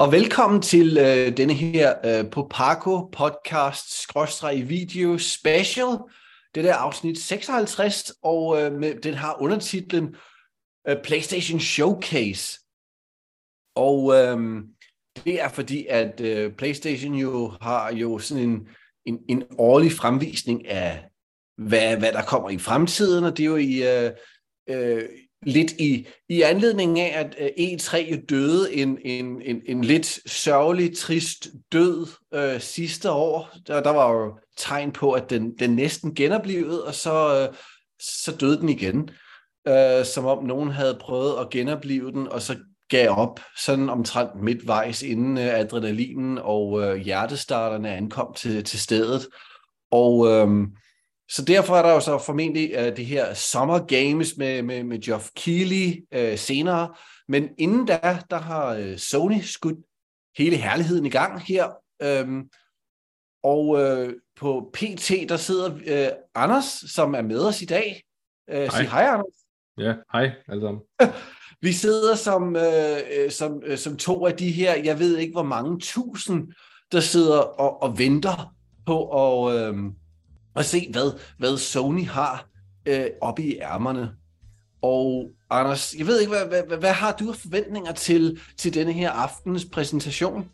Og velkommen til øh, denne her øh, Popako podcast skråstreg video special. Det er afsnit 56, og øh, med, den har undertitlen øh, PlayStation Showcase. Og øh, det er fordi, at øh, PlayStation jo har jo sådan en, en, en årlig fremvisning af, hvad, hvad der kommer i fremtiden, og det er jo i... Øh, øh, lidt i, i anledning af, at øh, E3 jo døde en, en, en, en lidt sørgelig, trist død øh, sidste år. Der, der var jo tegn på, at den, den næsten genoplevede, og så, øh, så døde den igen. Øh, som om nogen havde prøvet at genopleve den, og så gav op sådan omtrent midtvejs, inden øh, adrenalinen og øh, hjertestarterne ankom til, til stedet. Og... Øh, så derfor er der jo så formentlig uh, det her Summer Games med, med, med Geoff Keighley uh, senere. Men inden da, der har uh, Sony skudt hele herligheden i gang her. Um, og uh, på PT, der sidder uh, Anders, som er med os i dag. Uh, hej. Sig hej, Anders. Ja, hej alle sammen. Vi sidder som, uh, som, uh, som to af de her, jeg ved ikke hvor mange tusind, der sidder og, og venter på at... Uh, og se, hvad, hvad Sony har øh, oppe i ærmerne. Og Anders, jeg ved ikke, hvad, hvad, hvad, hvad har du af forventninger til, til denne her aftens præsentation?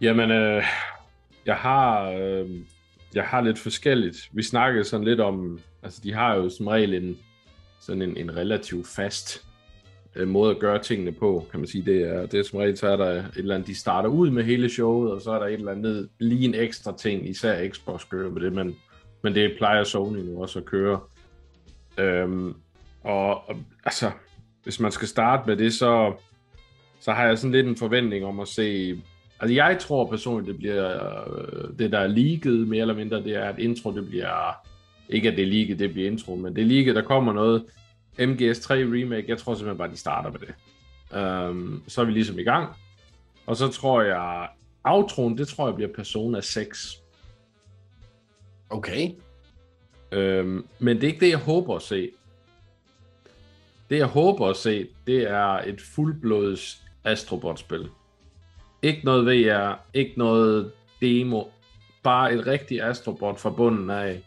Jamen, øh, jeg har øh, jeg har lidt forskelligt. Vi snakkede sådan lidt om, altså de har jo som regel en, sådan en, en relativt fast øh, måde at gøre tingene på, kan man sige. Det er, det er som regel, så er der et eller andet, de starter ud med hele showet, og så er der et eller andet, lige en ekstra ting, især Xbox kører med det, men, men det plejer Sony nu også at køre. Øhm, og, og altså, hvis man skal starte med det, så, så har jeg sådan lidt en forventning om at se... Altså, jeg tror personligt, det bliver øh, det, der er leaget mere eller mindre, det er, at intro, det bliver... Ikke at det er leaget, det bliver intro, men det er leaget, der kommer noget, MGS3 Remake, jeg tror simpelthen bare, de starter med det. Um, så er vi ligesom i gang. Og så tror jeg, outroen, det tror jeg bliver Persona 6. Okay. Um, men det er ikke det, jeg håber at se. Det, jeg håber at se, det er et fuldblods Astrobot-spil. Ikke noget VR, ikke noget demo, bare et rigtigt Astrobot fra bunden af.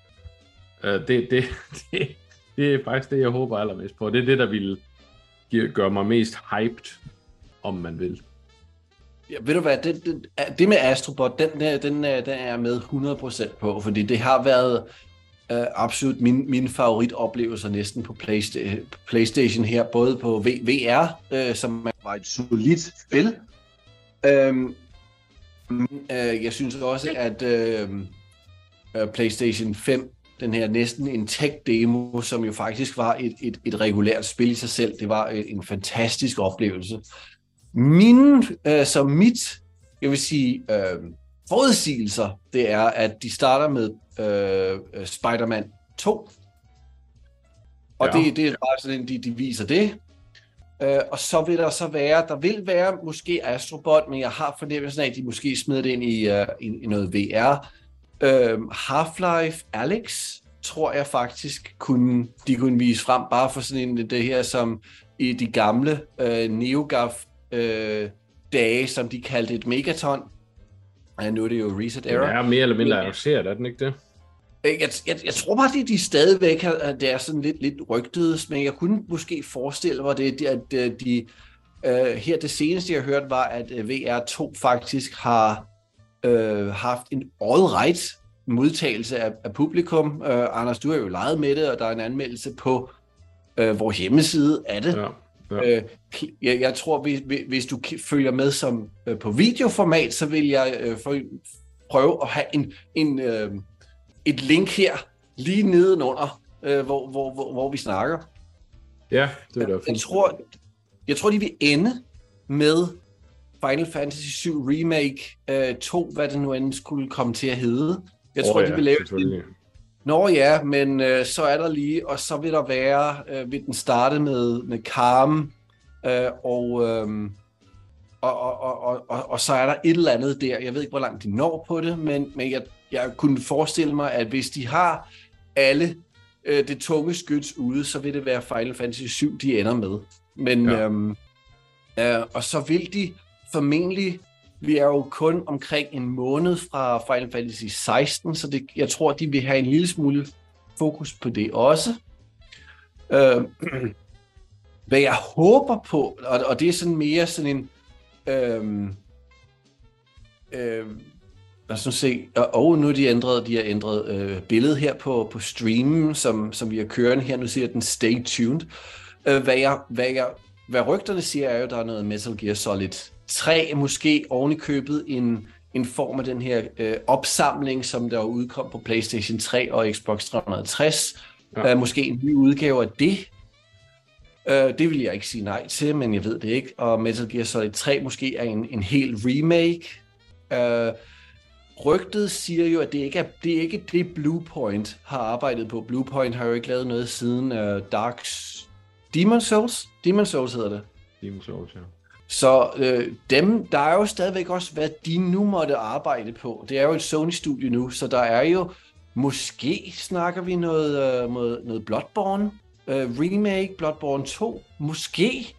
Uh, det, det, det, det er faktisk det, jeg håber allermest på. Det er det, der vil gøre mig mest hyped, om man vil. Ja, ved du hvad, det, det, det med Astrobot, den, den, den, den er jeg med 100% på, fordi det har været uh, absolut min, min favoritoplevelser næsten på Playsta- PlayStation her, både på v, VR, uh, som var et solidt spil. Uh, uh, jeg synes også, at uh, uh, PlayStation 5 den her næsten en tech-demo, som jo faktisk var et, et, et regulært spil i sig selv. Det var en fantastisk oplevelse. Min, øh, som mit, jeg vil sige, øh, forudsigelser, det er, at de starter med øh, Spider-Man 2. Og ja. det, det er bare sådan, de, de viser det. Øh, og så vil der så være, der vil være måske Astrobot, men jeg har fornemmelsen af, at de måske smider det ind i, uh, i, i noget VR. Øh, Half-Life Alex tror jeg faktisk kunne, de kunne vise frem, bare for sådan en, det her som i de gamle øh, NeoGAF øh, dage, som de kaldte et megaton. Ja, nu er det jo Reset Era. Det er mere eller mindre annonceret, er den ikke det? Øh, jeg, jeg, jeg tror bare, at de stadigvæk har, det er sådan lidt, lidt rygtet, men jeg kunne måske forestille mig, det, at de, uh, her det seneste, jeg hørte, var, at VR2 faktisk har øh, haft en all right modtagelse af, af publikum. Øh, Anders, du har jo leget med det, og der er en anmeldelse på øh, vores hjemmeside af det. Ja. Ja. Øh, jeg, jeg tror, hvis, hvis du følger med som øh, på videoformat, så vil jeg øh, for, prøve at have en, en, øh, et link her lige nedenunder, øh, hvor, hvor, hvor, hvor vi snakker. Ja, det er det. Jeg, jeg tror, jeg tror, de vil ende med Final Fantasy 7 Remake øh, 2, hvad det nu end skulle komme til at hedde. Jeg oh, tror, ja, de vil lave. Nå ja, men øh, så er der lige, og så vil der være, øh, vil den starte med, med Carm, øh, og, øh, og, og, og, og, og, og så er der et eller andet der. Jeg ved ikke, hvor langt de når på det, men, men jeg, jeg kunne forestille mig, at hvis de har alle øh, det tunge skyts ude, så vil det være Final Fantasy 7, de ender med. Men, ja. øhm, Uh, og så vil de formentlig, vi er jo kun omkring en måned fra Final Fantasy 16, så det, jeg tror, de vil have en lille smule fokus på det også. Øh, hvad jeg håber på, og, og det er sådan mere sådan en... Øh, øh, lad os nu se. Og, og nu er de ændret, de har ændret øh, billedet her på, på streamen, som, som vi har kørende her. Nu siger den stay tuned. Øh, hvad, jeg, hvad, jeg, hvad rygterne siger, er jo, at der er noget Metal Gear Solid 3, måske oven i købet en, en form af den her øh, opsamling, som der udkom på PlayStation 3 og Xbox 360. Ja. Øh, måske en ny udgave af det. Øh, det vil jeg ikke sige nej til, men jeg ved det ikke. Og Metal Gear Solid 3 måske er en, en hel remake. Øh, rygtet siger jo, at det ikke er det, er ikke det Bluepoint har arbejdet på. Bluepoint har jo ikke lavet noget siden uh, Darks... Demon Souls? Demon Souls hedder det. Demon Souls, ja. Så øh, dem, der er jo stadigvæk også, hvad de nu måtte arbejde på. Det er jo et Sony-studie nu, så der er jo, måske snakker vi noget, øh, noget, noget Bloodborne, øh, remake, Bloodborne 2, måske.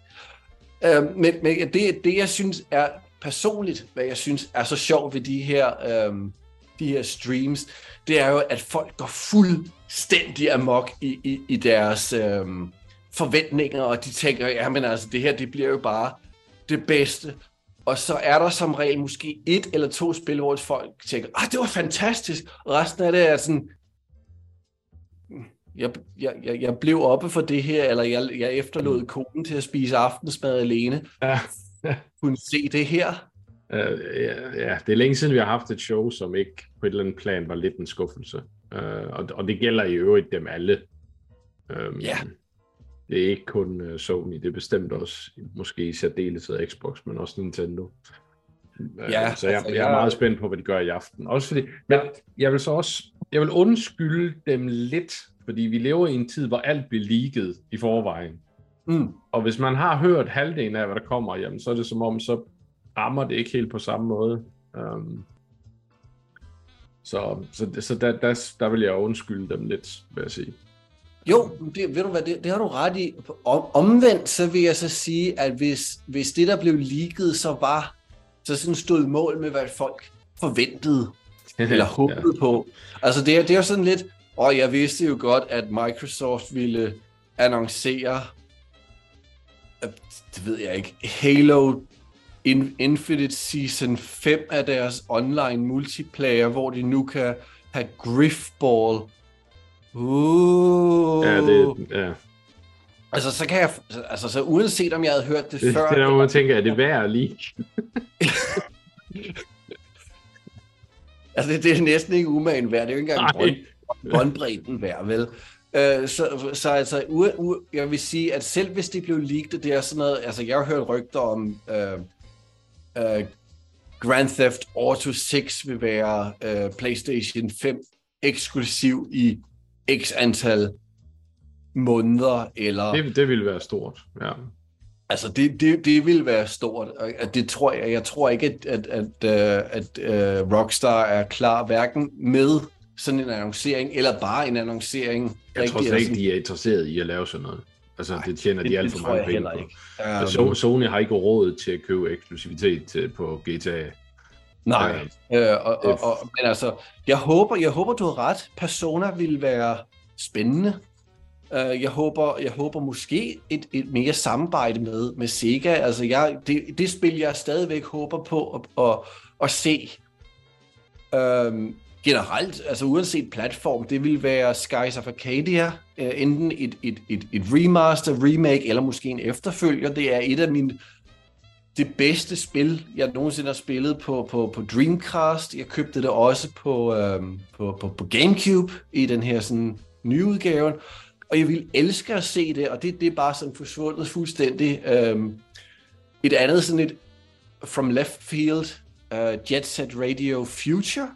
Øh, men men det, det, jeg synes er personligt, hvad jeg synes er så sjovt ved de her, øh, de her streams, det er jo, at folk går fuldstændig amok i, i, i deres øh, forventninger, og de tænker, ja, men altså, det her, det bliver jo bare det bedste. Og så er der som regel måske et eller to spil, hvor folk tænker, ah, det var fantastisk, og resten af det er sådan, jeg, jeg, jeg, jeg blev oppe for det her, eller jeg, jeg efterlod konen til at spise aftensmad alene. Ja kunne se det her? Uh, ja, ja, det er længe siden, vi har haft et show, som ikke på et eller andet plan var lidt en skuffelse. Uh, og, og det gælder i øvrigt dem alle. Um, ja. Det er ikke kun uh, Sony, det er bestemt også, måske i særdeleshed Xbox, men også Nintendo. Ja, så jeg, altså, jeg er meget spændt på, hvad de gør i aften. Også fordi, men jeg vil så også, jeg vil undskylde dem lidt, fordi vi lever i en tid, hvor alt bliver leaget i forvejen. Mm. Og hvis man har hørt halvdelen af, hvad der kommer, jamen, så er det som om, så rammer det ikke helt på samme måde. Um, så så, så der, der, der vil jeg undskylde dem lidt, vil jeg sige. Jo, det, ved du hvad, det, det har du ret i. Om, omvendt, så vil jeg så sige, at hvis, hvis det, der blev leaget, så var, så sådan stod mål med, hvad folk forventede, eller håbede ja. på. Altså, det, er, det er jo sådan lidt, og jeg vidste jo godt, at Microsoft ville annoncere det ved jeg ikke, Halo Infinite Season 5 af deres online multiplayer, hvor de nu kan have Griffball. Uh. Ja, det ja. Altså, så kan jeg, altså, så uanset om jeg havde hørt det, det før... Det er der, man tænker, er det værd lige? altså, det, det, er næsten ikke umagen værd. Det er jo ikke engang båndbredden værd, vel? Øh, så, så altså, u, u, jeg vil sige, at selv hvis det blev leaked, det er sådan noget, altså jeg har hørt rygter om, øh, øh, Grand Theft Auto 6 vil være øh, PlayStation 5 eksklusiv i x antal måneder, eller... Det, det ville være stort, ja. Altså, det, det, det vil være stort. Det tror jeg, jeg tror ikke, at, at, at, at, at uh, Rockstar er klar hverken med sådan en annoncering, eller bare en annoncering. Jeg tror slet ikke, de er interesseret i at lave sådan noget. Altså, Ej, det tjener det, de alt for mange penge på. Ikke. Um, Sony har ikke råd til at købe eksklusivitet på GTA. Nej, uh, øh, og, og, og, men altså, jeg håber, jeg håber, du har ret. Persona vil være spændende. Uh, jeg håber, jeg håber måske et, et mere samarbejde med, med Sega. Altså, jeg, det, det spil, jeg stadigvæk håber på at, at, at se. Um, generelt, altså uanset platform, det vil være Skies of Arcadia, uh, enten et, et, et, et remaster, remake, eller måske en efterfølger. Det er et af mine det bedste spil, jeg nogensinde har spillet på, på, på Dreamcast. Jeg købte det også på, øhm, på, på, på Gamecube i den her sådan, nye udgave. Og jeg vil elske at se det, og det, det er bare sådan forsvundet fuldstændig. Øhm, et andet sådan et From Left Field, uh, Jet Set Radio Future,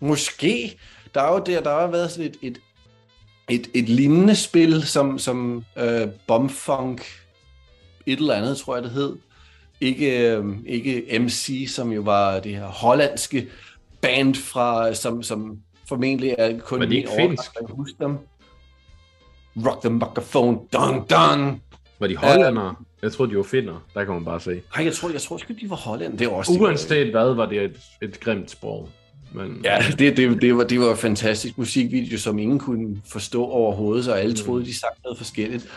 Måske. Der er jo der, der har været sådan et, et, et, et lignende spil, som, som øh, uh, Bombfunk et eller andet, tror jeg det hed. Ikke, øh, ikke MC, som jo var det her hollandske band, fra, som, som formentlig er kun Men det ikke finsk. Husk dem. Rock the microphone, dun dun. Var de hollændere? Uh, jeg tror de var finner. Der kan man bare se. Nej, jeg tror, jeg tror sgu, de var hollænder. Det var også Uanset hvad, var det et, et grimt sprog. Men, Ja, det, det, det, var, det var en fantastisk musikvideo, som ingen kunne forstå overhovedet, så alle troede, de sang noget forskelligt.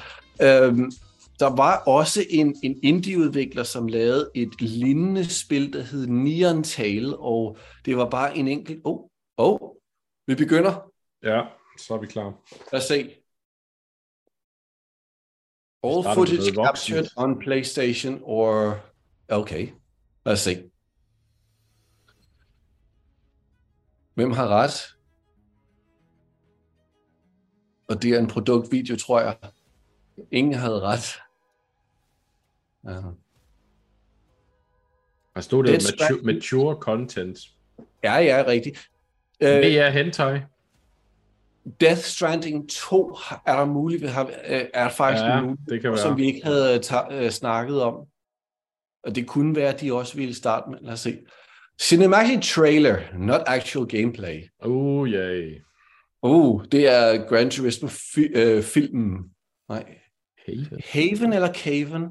Øhm, der var også en, en indie-udvikler, som lavede et lignende spil, der hed Neon Tale, og det var bare en enkelt... Åh, oh, oh, vi begynder. ja, så er vi klar. Lad os se. All footage captured on PlayStation or... Okay, lad os se. Hvem har ret? Og det er en produktvideo, tror jeg. Ingen havde ret. Ja. Der stod det mature, mature content. Ja, ja, rigtigt. Øh, Det er hentai. Death Stranding 2 er der muligt, har, øh, er faktisk Ja, en mulighed, det kan som være. vi ikke havde ta- øh, snakket om. Og det kunne være, at de også ville starte med. Lad os se. Cinematic trailer, not actual gameplay. Uh, yay. Uh, det er Gran Turismo fi- øh, filmen. Nej. Hey. Haven eller Caven?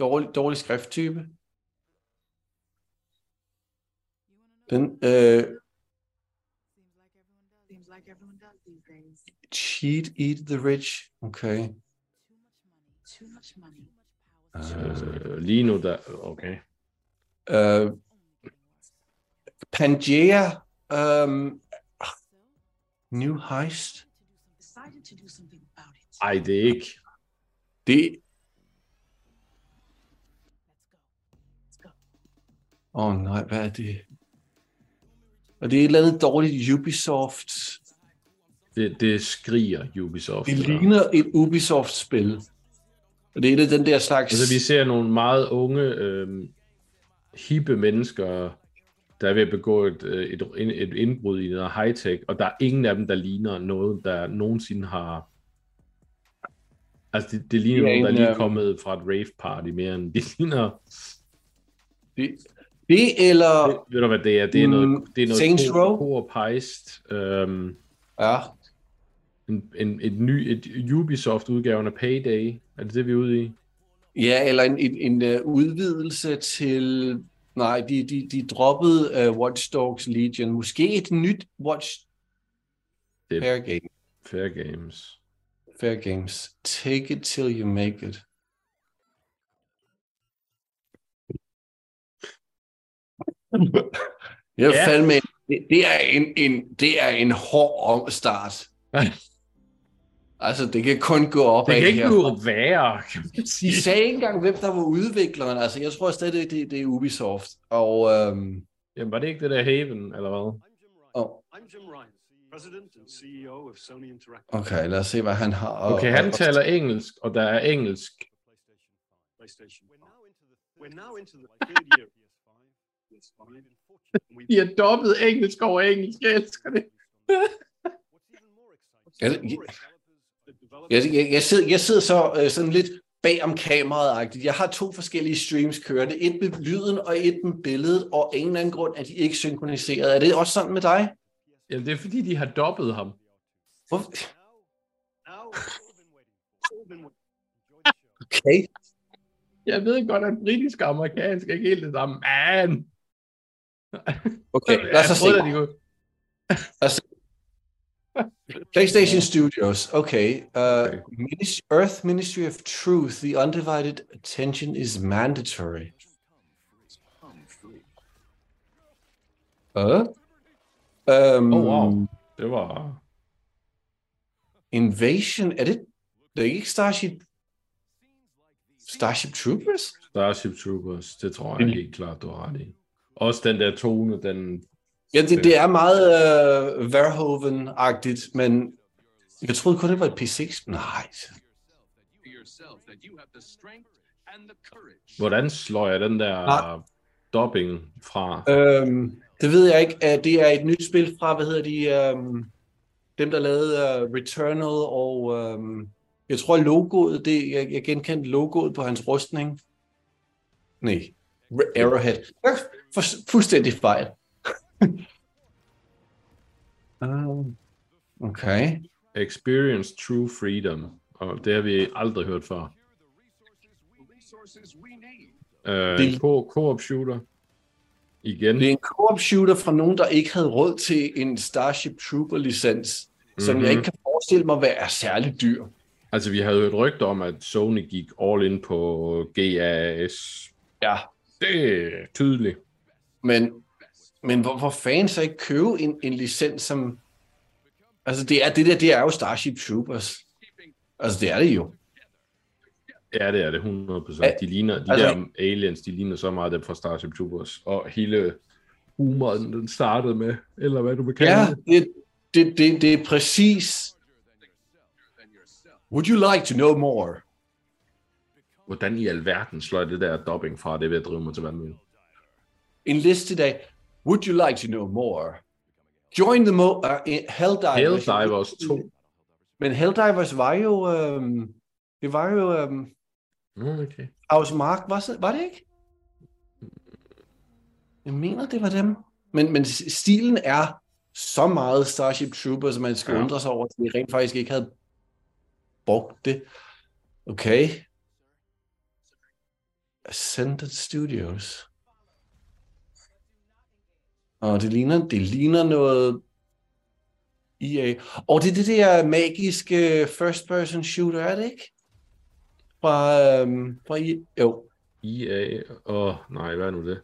Dårlig, dårlig skrifttype. Den, øh, Seems like everyone does these days. cheat, eat the rich. Okay. Too much money. Øh, lige nu der... Okay. Uh, Pangea um, New Heist. Decided to do something about it. Ej, det er ikke... Det... Åh oh, nej, hvad er det? Og det er et eller andet dårligt Ubisoft. Det, det skriger Ubisoft. Det det ligner et Ubisoft-spil. Og det er et af den der slags... Altså, vi ser nogle meget unge, øh, hippe mennesker, der er ved at begå et, øh, et, et indbrud i noget high-tech, og der er ingen af dem, der ligner noget, der nogensinde har... Altså, det, det ligner Det er nogen, der er en, lige øh, kommet fra et rave-party mere end det ligner... Det, det eller... Det, ved du, hvad det er? Det er noget, Mm, det er noget Saints Row? co-op-heist, øhm, Ja, en, en, et ny, et Ubisoft-udgaven af Payday. Er det det, vi er ude i? ja eller en, en, en uh, udvidelse til... Nej, de, de, de droppede uh, Watch Dogs Legion. Måske et nyt Watch... Det- Fair game. Fair Games. Fair games. Take it till you make it. Jeg Ja. fandme, det, det er en, en, det er en hård start. Altså, det kan kun gå op Det kan ikke her. blive værre, kan man sige. De sagde ikke engang, hvem der var udvikleren. Altså, jeg tror stadig, det, det er Ubisoft. Og, øhm, Jamen, var det ikke det der Haven, eller hvad? Og I'm Jim Ryan, President and CEO of Sony Interactive. okay, lad os se, hvad han har. Og, Okay, han og, taler engelsk, og der er engelsk. PlayStation. We're now into the third year. PS5. And we've De har dobbelt engelsk over engelsk, jeg elsker det. Jeg, jeg, jeg, sidder, jeg sidder så øh, sådan lidt bag om kameraet. Jeg har to forskellige streams kørende. Et med lyden og et med billedet, og af en eller anden grund er de ikke synkroniseret. Er det også sådan med dig? Jamen, det er fordi, de har dobbelt ham. Hvor, okay. Jeg ved godt, at britisk og amerikansk er ikke helt det samme. Man! Okay, that's a Jeg så troede, se. at de kunne... PlayStation Studios. Okay. Uh, Okay. Earth Ministry of Truth. The undivided attention is mandatory. Uh? Um, Oh, wow. Det var... Invasion. Er det... Det er ikke Starship... Starship Troopers? Starship Troopers, det tror jeg helt klart, du har ret i. Også den der tone, den... Ja, det, det er meget uh, Verhoeven-agtigt, men jeg troede kun, det var et P6. Nej. Hvordan slår jeg den der Ah. dobbing fra? Øhm, det ved jeg ikke. Uh, det er et nyt spil fra, hvad hedder de, um, dem der lavede uh, Returnal, og um, jeg tror logoet, det, jeg, jeg genkendte logoet på hans rustning. Nej, Arrowhead. For, fuldstændig fejl. um, okay. Experience True Freedom. Og det har vi aldrig hørt før. resources we need. Øh, Det- en co- co-op shooter. Igen. Det er en co-op shooter fra nogen, der ikke havde råd til en Starship Trooper licens, mm-hmm. som Mhm. jeg ikke kan forestille mig, hvad er særlig dyr. Altså, vi havde jo et rygte om, at Sony gik all in på GAS. Ja, Det er tydeligt. Men, men hvor, hvor fanden så ikke købe en, en licens, som... Altså, det, er, det der, det er jo Starship Troopers. Altså, det er det jo. Ja, det er det 100%. Ja, De ligner, de altså- der aliens, de ligner så meget dem fra Starship Troopers. Og hele humoren, den startede med, eller hvad du vil kalde Ja, det. det, det, det, det er præcis... Would you like to know more? Hvordan i alverden slår det der dubbing fra, det ved at drive mig til vanvid. En liste dag. Would you like to know more? Join the mo- uh, Helldivers. Helldivers 2. Men Helldivers var jo... Øhm, det var jo... Øhm, okay. House Mark, var, var det ikke? Jeg mener, det var dem. Men, men stilen er så meget Starship Troopers, at man skal Ja. undre sig over, at de rent faktisk ikke havde brugt det. Okay. Ascended Studios. Og det ligner, det ligner noget EA. Og det er det der magiske first person shooter, er det ikke? Fra, øhm, fra EA. Jo, EA, oh, nej, hvad er nu det?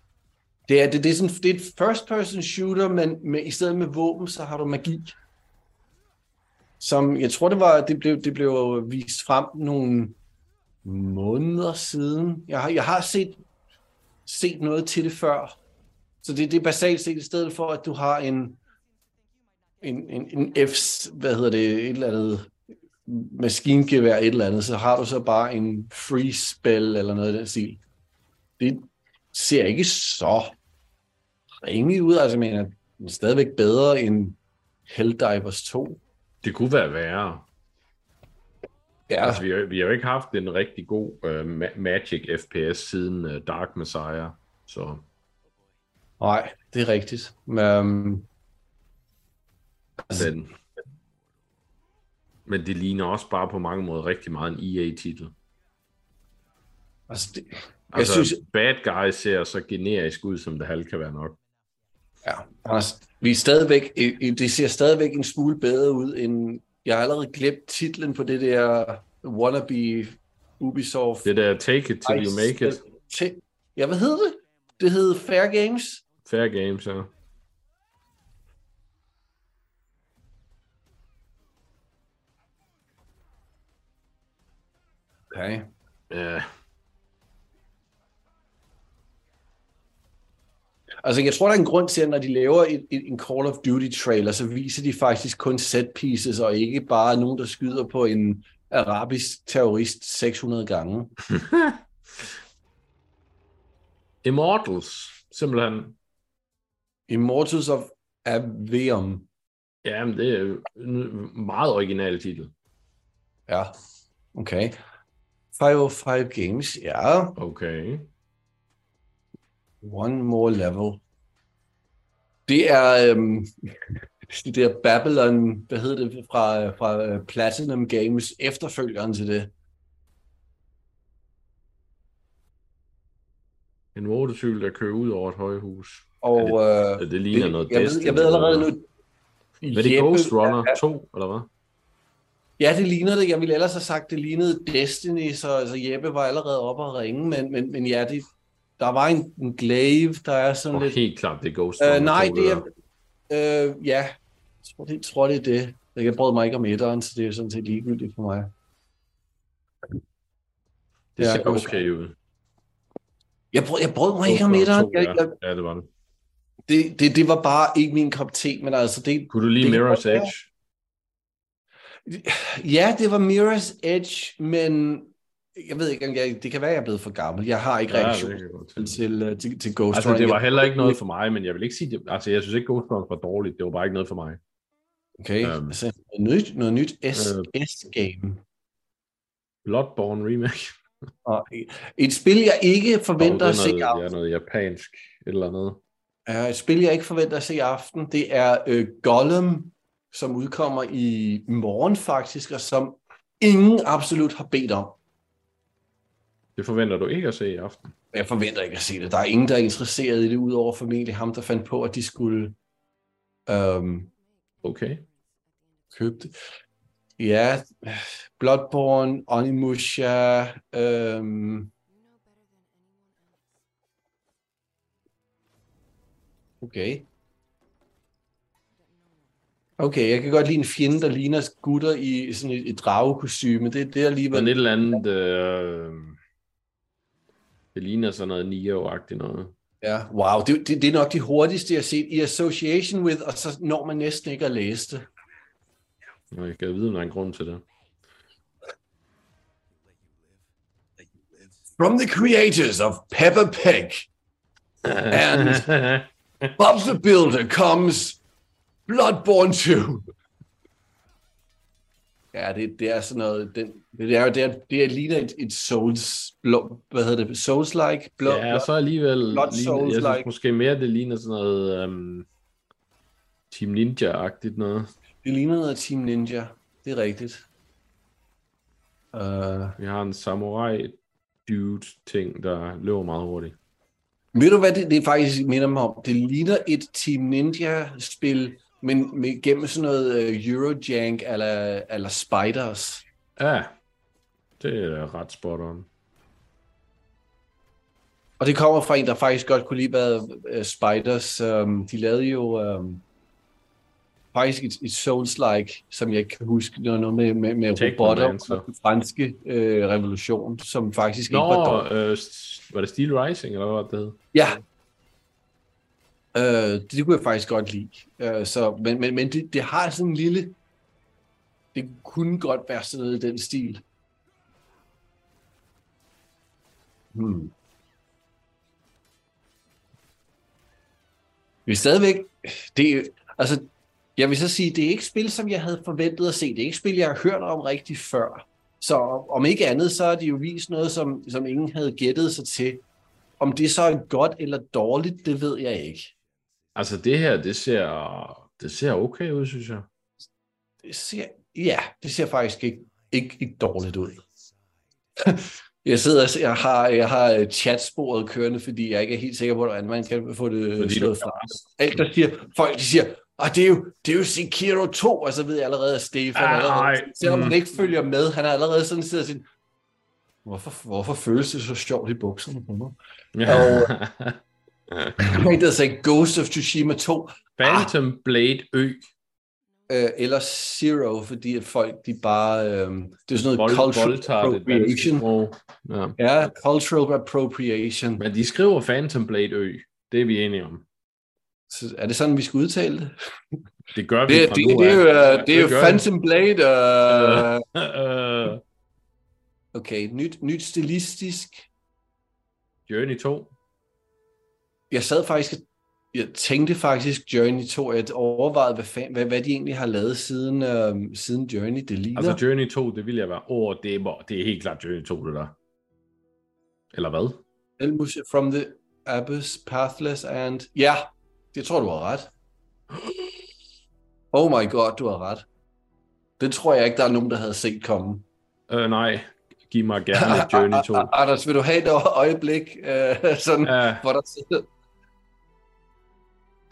det er, det, det er, sådan, det er et first person shooter, men med, i stedet med våben, så har du magi. Som, jeg tror det var, det blev, det blev vist frem nogle måneder siden. Jeg har, jeg har set, set noget til det før. Så det, det er basalt set i stedet for, at du har en, en, en, en F, hvad hedder det, et eller andet maskingevær, et eller andet, så har du så bare en free spell eller noget af den stil. Det ser ikke så ringe ud, altså jeg mener, den er stadigvæk bedre end Helldivers 2. Det kunne være værre. Ja, Altså, vi, har, vi har jo ikke haft en rigtig god uh, ma- Magic FPS siden uh, Dark Messiah, så nej, det er rigtigt. Men, um, altså, men, men det ligner også bare på mange måder rigtig meget en EA-titel. altså det, Altså, synes-. Bad Guy ser så generisk ud, som det halv kan være nok. ja, Anders, vi er stadigvæk, det ser stadigvæk en smule bedre ud end, jeg har allerede glemt titlen på det der wannabe Ubisoft. Det der Take It Till You Make It, ja, hvad hedder det? Det hed Fair Games. Fair Games, ja. Okay. Ja, Altså, jeg tror, der er en grund til, at når de laver et, et, en Call of Duty-trailer, så viser de faktisk kun set pieces, og ikke bare nogen, der skyder på en arabisk terrorist 600 gange. Immortals, simpelthen. Immortals of Aveum. Jamen, det er en meget original titel. Ja, okay. 505 Games, ja. Okay. One more level. Det er øhm, det der Babylon, hvad hedder det, fra, fra øh, Platinum Games, efterfølgeren til det. En motorcykel, der kører ud over et højhus. Og øh, Det, det ligner det, noget jeg, ved, jeg ved allerede nu... Men det er Ghost Runner 2, eller hvad? Ja, det ligner det. Jeg ville ellers have sagt, det lignede Destiny, så altså, Jeppe var allerede oppe at ringe, men, men, men ja, det, der var en, en glaive, der er sådan Og lidt... helt klart, det er Ghost Runner Øh, nej, 2, det der. er... Øh, ja, jeg tror, det, jeg tror, det er det. Jeg brød mig ikke om etteren, så det er sådan set ligegyldigt for mig. Det Ja, ser okay ud. Jeg brød, jeg brød mig ikke om etteren. Runner 2, Jeg, jeg, ja. ja, det var det. Det, det, det var bare ikke min kop te, men altså det... Kunne du lide Det Mirror's. Edge? Ja, det var Mirror's Edge, men jeg ved ikke, om jeg, det kan være, jeg er blevet for gammel. Jeg har ikke Ja, reaktion det mig. til, øh, til, til Ghost Altså, Runner. det var heller ikke noget for mig, men jeg vil ikke sige det. Altså, jeg synes ikke, Ghost Runner var dårligt. Det var bare ikke noget for mig. Okay, Øhm. altså noget nyt, noget nyt S, Øh. S-game. Bloodborne remake. Og et spil, jeg ikke forventer Og at det se er aften. ja, noget japansk et eller andet. Uh, et spil, jeg ikke forventer at se i aften, det er uh, Gollum, som udkommer i morgen faktisk, og som ingen absolut har bedt om. Det forventer du ikke at se i aften. Jeg forventer ikke at se det. Der er ingen, der er interesseret i det, udover formentlig ham, der fandt på, at de skulle øhm, Okay. købe det. Ja, Bloodborne, Onimusha, øhm, Okay. Okay, jeg kan godt lide en fjende, der ligner gutter i sådan et, et dragekostyme. Det, det er alligevel... Men et eller andet... Øh, det ligner sådan noget Nio-agtigt noget. Ja, wow, det, det, det er nok de hurtigste, jeg har set i association with, og så når man næsten ikke at læse det. Og jeg kan vide, om der er en grund til det. From the creators of Peppa Pig and Bob the Builder comes Bloodborne 2. Ja, det, det er sådan noget, den, det er det, er, det er ligner et, et Souls, blå, hvad hedder det, Souls-like? Blå, ja, så alligevel... Ligner, jeg synes måske mere, det ligner sådan noget... Um, Team Ninja-agtigt noget. Det ligner noget Team Ninja, det er rigtigt. Uh, Vi har en samurai dude ting, der løber meget hurtigt. Ved du hvad det, det faktisk minder mig om? Det ligner et Team Ninja-spil, men med, gennem sådan noget uh, Eurojank eller, eller Spiders. Ja, det er ret spot on. Og det kommer fra en, der faktisk godt kunne lide hvad uh, Spiders. Um, de lavede jo um, faktisk et, et Souls-like, som jeg ikke kan huske, noget, noget med, med, med robotter og den franske uh, revolution, som faktisk ikke var Nå, dårligt. øh, var det Steel Rising, eller hvad var det hed? Ja. Øh, det, det kunne jeg faktisk godt lide. Øh, så, men men, men det, det har sådan en lille... Det kunne godt være sådan noget i den stil. Hmm. Vi er stadigvæk... Det, altså, jeg vil så sige, det er ikke spil, som jeg havde forventet at se. Det er ikke spil, jeg har hørt om rigtig før. Så om ikke andet, så har de jo vist noget, som, som ingen havde gættet sig til. Om det så er godt eller dårligt, det ved jeg ikke. Altså det her, det ser, det ser okay ud, synes jeg. Det ser, ja, det ser faktisk ikke, ikke, ikke dårligt ud. jeg sidder og jeg har, jeg har øh, chatsporet kørende, fordi jeg ikke er helt sikker på, hvordan man kan få det Fordi slået fra. Alt, der siger, folk de siger, og det er jo, det er jo Sekiro 2, og så ved jeg allerede, at Stefan Ah, allerede, selvom han Mm. ikke følger med, han er allerede sådan sidder og siger, hvorfor, hvorfor føles det så sjovt i bukserne på mig? Og- En, der sagde Ghost of Tsushima 2, Phantom Blade Ø. øh, eller Zero, fordi at folk, de bare, øh, det er sådan noget Vold, cultural danske appropriation. Ja. Ja, cultural appropriation. Men de skriver Phantom Blade Ø. Det er vi enige om. Så er det sådan, vi skal udtale det? Det gør vi Det, fra det, nu det, er jo, af. øh, det er jo Phantom Blade. Uh. Øh, okay, nyt, nyt stilistisk. Journey 2. Jeg sad faktisk, jeg tænkte faktisk Journey 2, at overvejede, hvad, fan, hvad, hvad de egentlig har lavet siden, øh, siden Journey. Det ligner. Altså Journey 2, det vil jeg være. Åh, oh, det, er, det er helt klart Journey 2, det der. Eller hvad? Elmus from the Abyss, Pathless and... Ja, det tror du har ret. Oh my god, du har ret. Det tror jeg ikke, der er nogen, der havde set komme. Øh, nej. Giv mig gerne Journey 2. Anders, vil du have et øjeblik, øh, sådan, Ja, hvor der sidder...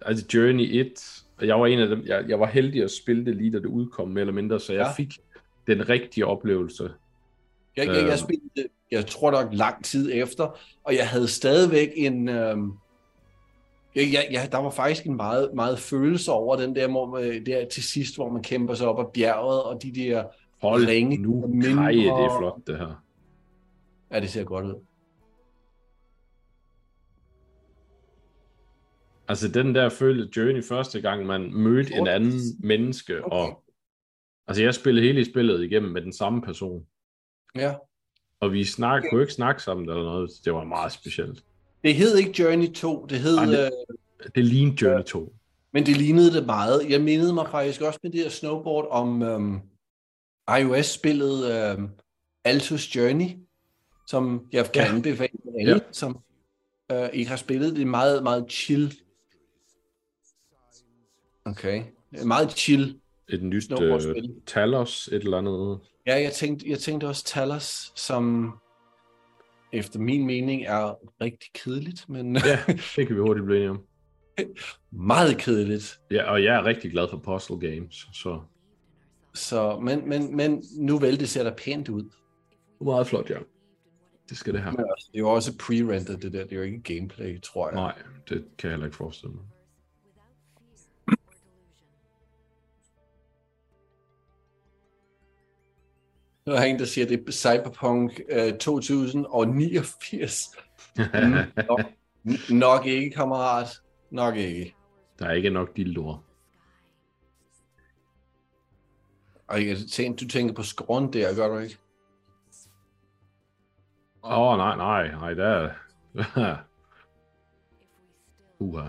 altså Journey 1, og jeg var en af dem, jeg, jeg var heldig at spille det lige da det udkom, mere eller mindre, så jeg Ja. fik den rigtige oplevelse. Jeg, jeg, jeg Øhm. spillede det, jeg tror nok lang tid efter, og jeg havde stadigvæk en... Øhm, jeg, jeg, jeg, der var faktisk en meget, meget følelse over den der, hvor man, der til sidst, hvor man kæmper sig op ad bjerget, og de der... Hold Ringe nu, mindre- kaj, det er flot det her. Ja, det ser godt ud. Altså den der følte Journey første gang, man mødte en anden menneske, Okay. og altså jeg spillede hele spillet igennem med den samme person, Ja. og vi snak, kunne ikke snakke sammen eller noget, det var meget specielt. Det hed ikke Journey 2, det hed... Ej, det- Øh, Det lignede Journey 2. men det lignede det meget. Jeg mindede mig faktisk også med det her snowboard om øhm, iOS-spillet øhm, Altus Journey, som jeg kan Ja. anbefale alle, Ja. som øh, ikke har spillet. Det er meget, meget chill. Okay. Meget chill. Et nyt øh. Talos, et eller andet. Ja, jeg tænkte, jeg tænkte også Talos, som... efter min mening er rigtig kedeligt, men Ja, det kan vi hurtigt blive enige om. meget kedeligt. Ja, og jeg er rigtig glad for puzzle games, så Så, men, men, men nu vel, det ser da pænt ud. meget flot, ja. Det skal det have. Men altså, det er jo også pre-rendered, det der. Det er jo ikke gameplay, tror jeg. Nej, det kan jeg heller ikke forestille mig. Nu er der en, der siger, at det er Cyberpunk øh, 2089. nok, nok ikke, kammerat. Nok ikke. Der er ikke nok dildoer. Og jeg tænker, du tænker på skrån der, gør du ikke? Åh, oh, nej, nej, nej, der er... Uha.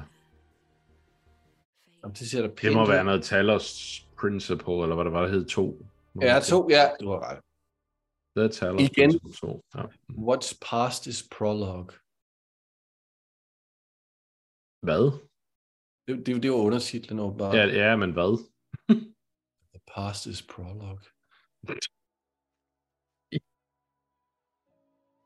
Jamen, det ser da pænt Det må være noget Talos Principle, eller hvad det var, der hed to. Ja, to, ja, du har ret. Det er Talos Igen. 2. Ja. What's past is prologue. Hvad? Det, det, det var undertitlen åbenbart. Ja, ja, men hvad? The past is prologue.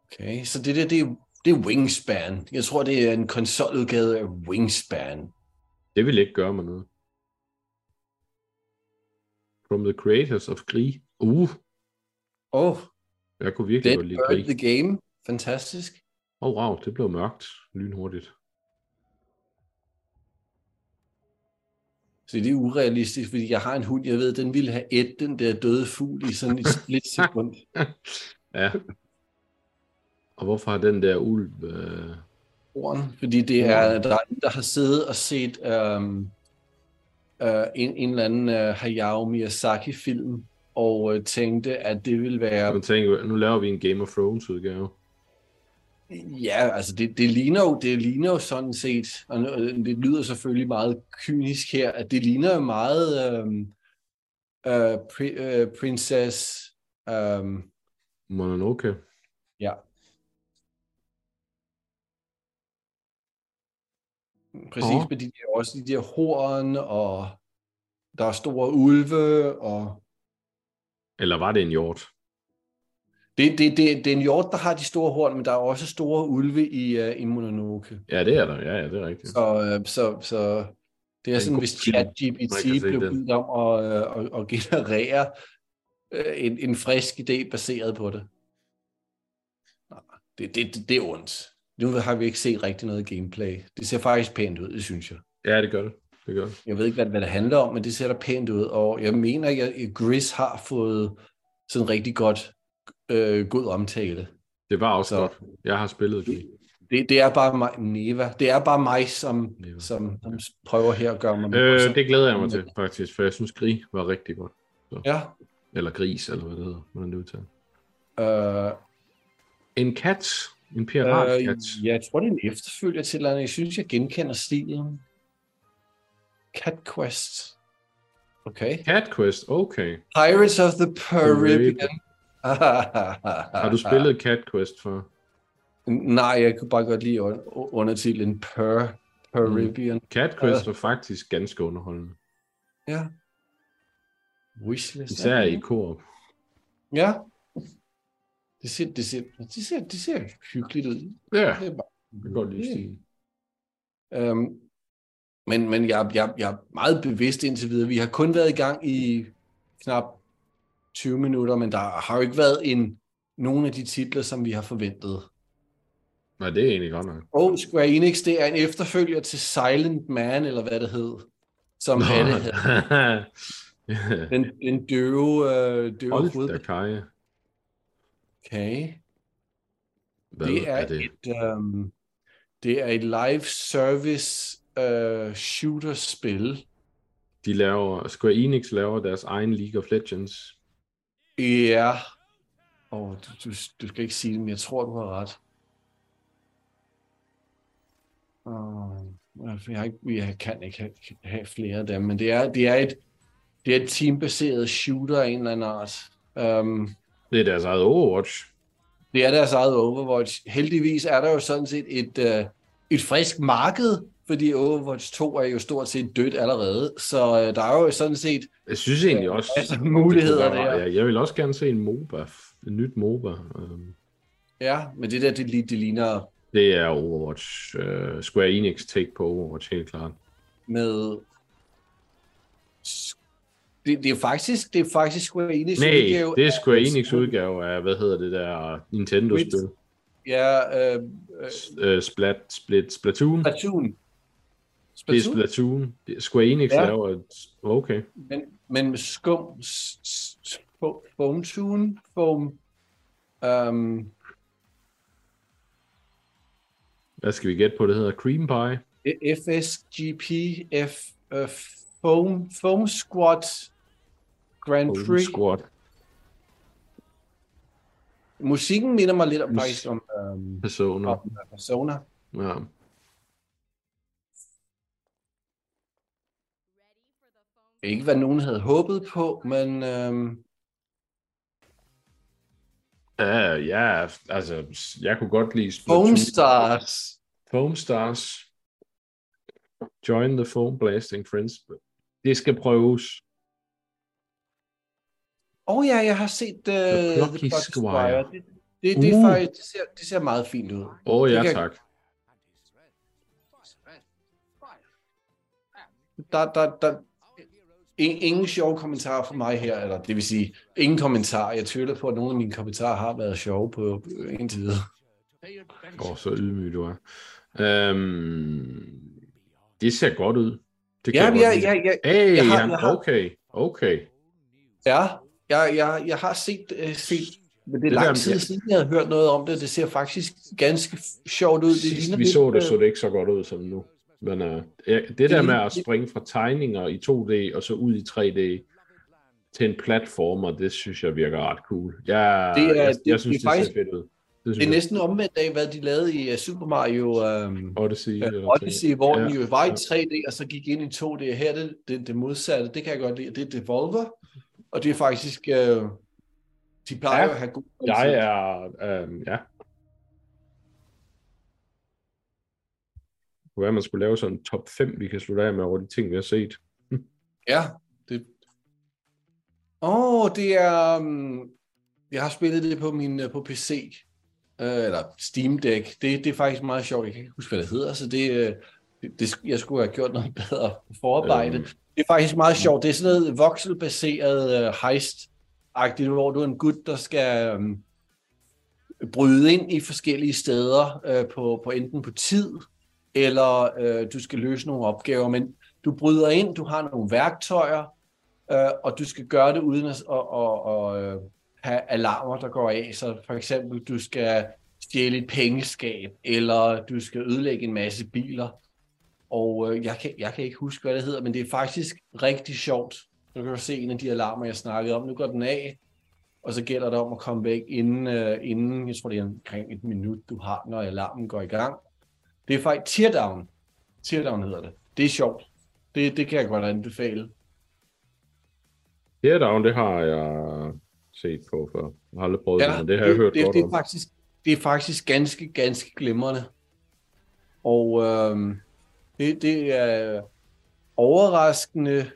Okay, så det der, det er, det er Wingspan. Jeg tror, det er en konsoludgave af Wingspan. Det vil ikke gøre mig noget. From the creators of Gris. Uh, Åh, oh, jeg kunne virkelig godt lide Gris. the Game. Fantastisk. Åh, oh, wow, det blev mørkt lynhurtigt. Så det er urealistisk, fordi jeg har en hund, jeg ved, den ville have et den der døde fugl i sådan et splitsekund. Ja. Og hvorfor har den der ulv... Øh... Horn, fordi det er, der er en, der har siddet og set um, uh, en, en eller anden uh, Hayao Miyazaki-film, og uh, tænkte, at det ville være... Jeg tænker, nu laver vi en Game of Thrones udgave. Ja, altså det, det, ligner jo, det ligner jo sådan set, og det lyder selvfølgelig meget kynisk her, at det ligner jo meget um, uh, pri, uh, Princess... Um, Mononoke. ja. Præcis, Åh. med de der, også de der horn, og der er store ulve, og Eller var det en hjort? det, det, det, det er en hjort, der har de store horn, men der er også store ulve i, uh, i Mononoke. Ja, det er der. Ja, ja, det er rigtigt. Så, øh, så, så det er en sådan, hvis. ChatGPT blev bedt om at, øh, at, at generere øh, en, en frisk idé baseret på det. Nej, det, det, det, det er ondt. Nu har vi ikke set rigtig noget gameplay. Det ser faktisk pænt ud, det synes jeg. Ja, det gør det. Det gør det. Jeg ved ikke, hvad, hvad det handler om, men det ser da pænt ud. Og jeg mener, at Gris har fået sådan rigtig godt øh, god omtale. Det var også Så- så... godt. Jeg har spillet det. Det, det er bare mig, Neva. Det er bare mig, som, Neva. som, som prøver her at gøre mig Øh, det glæder jeg mig til, faktisk, for jeg synes, Gris var rigtig godt. Ja. Eller Gris, eller hvad det hedder. Hvordan det udtaler. Øh, En kat. En piratkat. Øh, ja, jeg tror, det er en efterfølger til eller andet. Jeg synes, jeg genkender stilen. Cat Quest. Okay. Cat Quest, okay. Pirates of the Caribbean. Har du spillet Cat Quest for? Nej, jeg kunne bare godt lide un- undertitlen Per Caribbean. Cat Quest var faktisk ganske underholdende. Ja. Wishlist. Især i koop. Ja. Det ser, det, ser, det, ser, det ser hyggeligt ud. Ja, Det er bare, jeg kan godt lide. Øhm, men men jeg, jeg, jeg er meget bevidst indtil videre. Vi har kun været i gang i knap 20 minutter, men der har jo ikke været en, nogen af de titler, som vi har forventet. Nej, det er egentlig godt nok. Og Square Enix, det er en efterfølger til Silent Man, eller hvad det hed. Som alle havde. Den, den døve, øh, døve Hold da. Okay. Hvad Det er, er det? et, um, det er et live service uh, shooter-spil. De laver, Square Enix laver deres egen League of Legends. Ja. Oh, du, du, du skal ikke sige det, men jeg tror, du har ret. Uh, jeg, har ikke, jeg kan ikke have, have flere af dem, men det er, det er et det er et teambaseret shooter af en eller anden art. Um, Det er deres eget Overwatch. det er deres eget Overwatch. Heldigvis er der jo sådan set et, uh, et frisk marked, fordi Overwatch 2 er jo stort set dødt allerede. Så uh, der er jo sådan set Jeg synes egentlig også, masser af det muligheder være- der. Jeg, jeg vil også gerne se en MOBA. En nyt MOBA. Um, Ja, men det der, det, det ligner Det er Overwatch. Uh, Square Enix take på Overwatch, helt klart. med... Det, det er faktisk, det er faktisk Square Enix Nej, udgave det er Square Enix udgave af, hvad hedder det der, Nintendo-spil. Ja, øh, øh, Splat, Split, Splatoon. Splatoon. Det er Splatoon, Splatoon. Det er Square Enix Ja. laver et... Okay. men, men skum, foam tune, foam, um, Hvad skal vi gætte på, det hedder? Cream Pie? FSGP, F, foam, foam squad, Grand Home Prix. Squad. Musikken minder mig lidt om, faktisk om, um, Personer. om Persona. Ja. Ikke hvad nogen havde håbet på, men um, Ja, ja, altså, jeg kunne godt lide Foam. Stars. Foam Stars. Join the Foam Blasting Friends. Det skal prøves. Åh oh, ja, jeg har set uh, The Plucky Plucky Squire. Squire. Det, det, det, Uh. faktisk, det, ser, det ser meget fint ud. Åh, oh, Det ja kan- tak. Der, der, der, in, ingen sjove kommentarer fra mig her, eller det vil sige, ingen kommentarer. Jeg tvivler på, at nogle af mine kommentarer har været sjove på på- indtil videre. Åh, oh, så ydmyg du er. Øhm, det ser godt ud. Det Ja, jeg ja, godt lide. ja, ja, Hey, jeg har- jeg har- okay, okay. ja, jeg, jeg, jeg har set, uh, set men det er Det lang der- tid siden, jeg havde hørt noget om det. Det ser faktisk ganske sjovt ud. Det Sidst vi lidt, så det, øh, så det ikke så godt ud som nu. Men uh, det der med at springe fra tegninger i 2D og så ud i 3D til en platformer, det synes jeg virker ret cool. Jeg, Det er- jeg, det- jeg det synes, er det, faktisk- ser fedt ud. Det Det er næsten omvendt af, hvad de lavede i uh, Super Mario um, Odyssey. eller Odyssey, hvor Ja, de jo var i ja. 3D, og så gik ind i 2D. Her er det, det, det modsatte, det kan jeg godt lide. Det er Devolver, og det er faktisk, uh, de plejer Ja, at have god Jeg er, øhm, ja. Det kunne være, man skulle lave sådan en top 5, vi kan slutte af med over de ting, vi har set. Ja, det... Åh, oh, det er... Um, jeg har spillet det på min uh, på PC, uh, eller Steam Deck. Det, det er faktisk meget sjovt. Jeg kan ikke huske, hvad det hedder, så det, uh, det, jeg skulle have gjort noget bedre forarbejde. Øhm. Det er faktisk meget sjovt. Det er sådan noget voxelbaseret uh, heist-agtigt, hvor du er en gut, der skal um, bryde ind i forskellige steder uh, på, på enten på tid, eller uh, du skal løse nogle opgaver, men du bryder ind, du har nogle værktøjer, øh, og du skal gøre det uden at, at, at, at, at have alarmer, der går af. Så for eksempel, du skal stjæle et pengeskab, eller du skal ødelægge en masse biler. Og øh, jeg, kan, jeg kan ikke huske, hvad det hedder, men det er faktisk rigtig sjovt. Du kan du se en af de alarmer, jeg snakkede om. Nu går den af, og så gælder det om at komme væk inden, øh, inden jeg tror, det er omkring et minut, du har, når alarmen går i gang. Det er faktisk Teardown. Teardown hedder det. Det er sjovt. Det, det kan jeg godt anbefale. Teardown, det har jeg set på før. Jeg har aldrig prøvet det, men det har jeg hørt det, godt det, er om. faktisk, det er faktisk ganske, ganske glimrende. Og øhm, det, det er overraskende.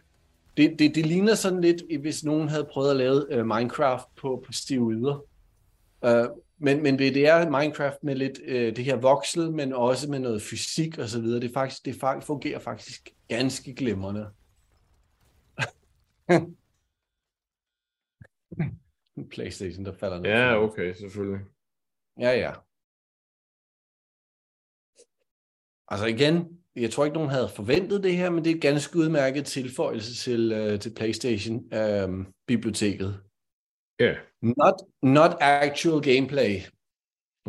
Det, det, det ligner sådan lidt, hvis nogen havde prøvet at lave øh, Minecraft på, på stivoider. Øh, men, men det, det er Minecraft med lidt øh, det her voksel, men også med noget fysik og så videre. Det, er faktisk, det fungerer faktisk ganske glimrende. Playstation, der falder ned. Ja, okay, selvfølgelig. Ja, ja. Altså igen, jeg tror ikke, nogen havde forventet det her, men det er et ganske udmærket tilføjelse til, uh, til PlayStation-biblioteket. Ja, not, not actual gameplay.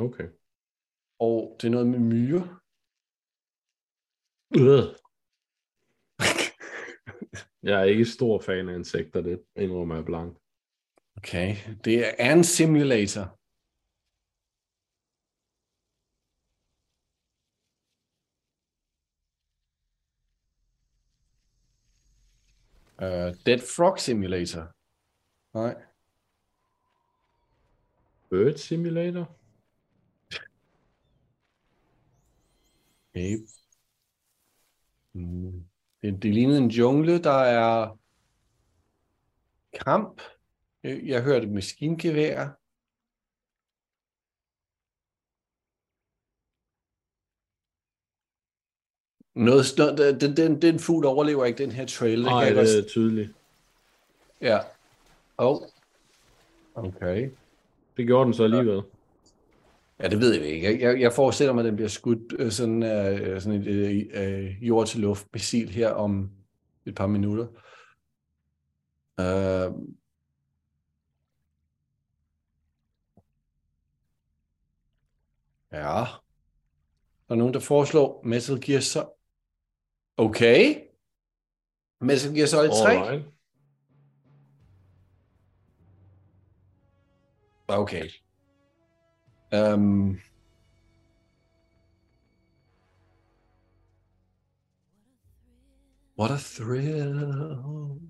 okay. Og det er noget med myre. Øh. Jeg er ikke stor fan af insekter, det indrømmer jeg blank. Okay, det er en simulator. Uh, Dead Frog Simulator. Nej. Bird Simulator? Okay. Mm. Det, det lignede en jungle, der er kamp. Øh, jeg hørte maskingeværer. Noget, noget, den, den, den fugl overlever ikke den her trail. Nej, det, det er tydeligt. Ja. Oh. Okay. Det gjorde den så alligevel. Ja, det ved jeg ikke. Jeg, jeg forestiller mig, at den bliver skudt øh, sådan, øh, sådan et øh, øh jord-til-luft missil her om et par minutter. Øh, ja. Der er nogen, der foreslår Metal Gear Solid. Okay. Metal Gear Solid 3. Alright. Okay. Um, what a thrill.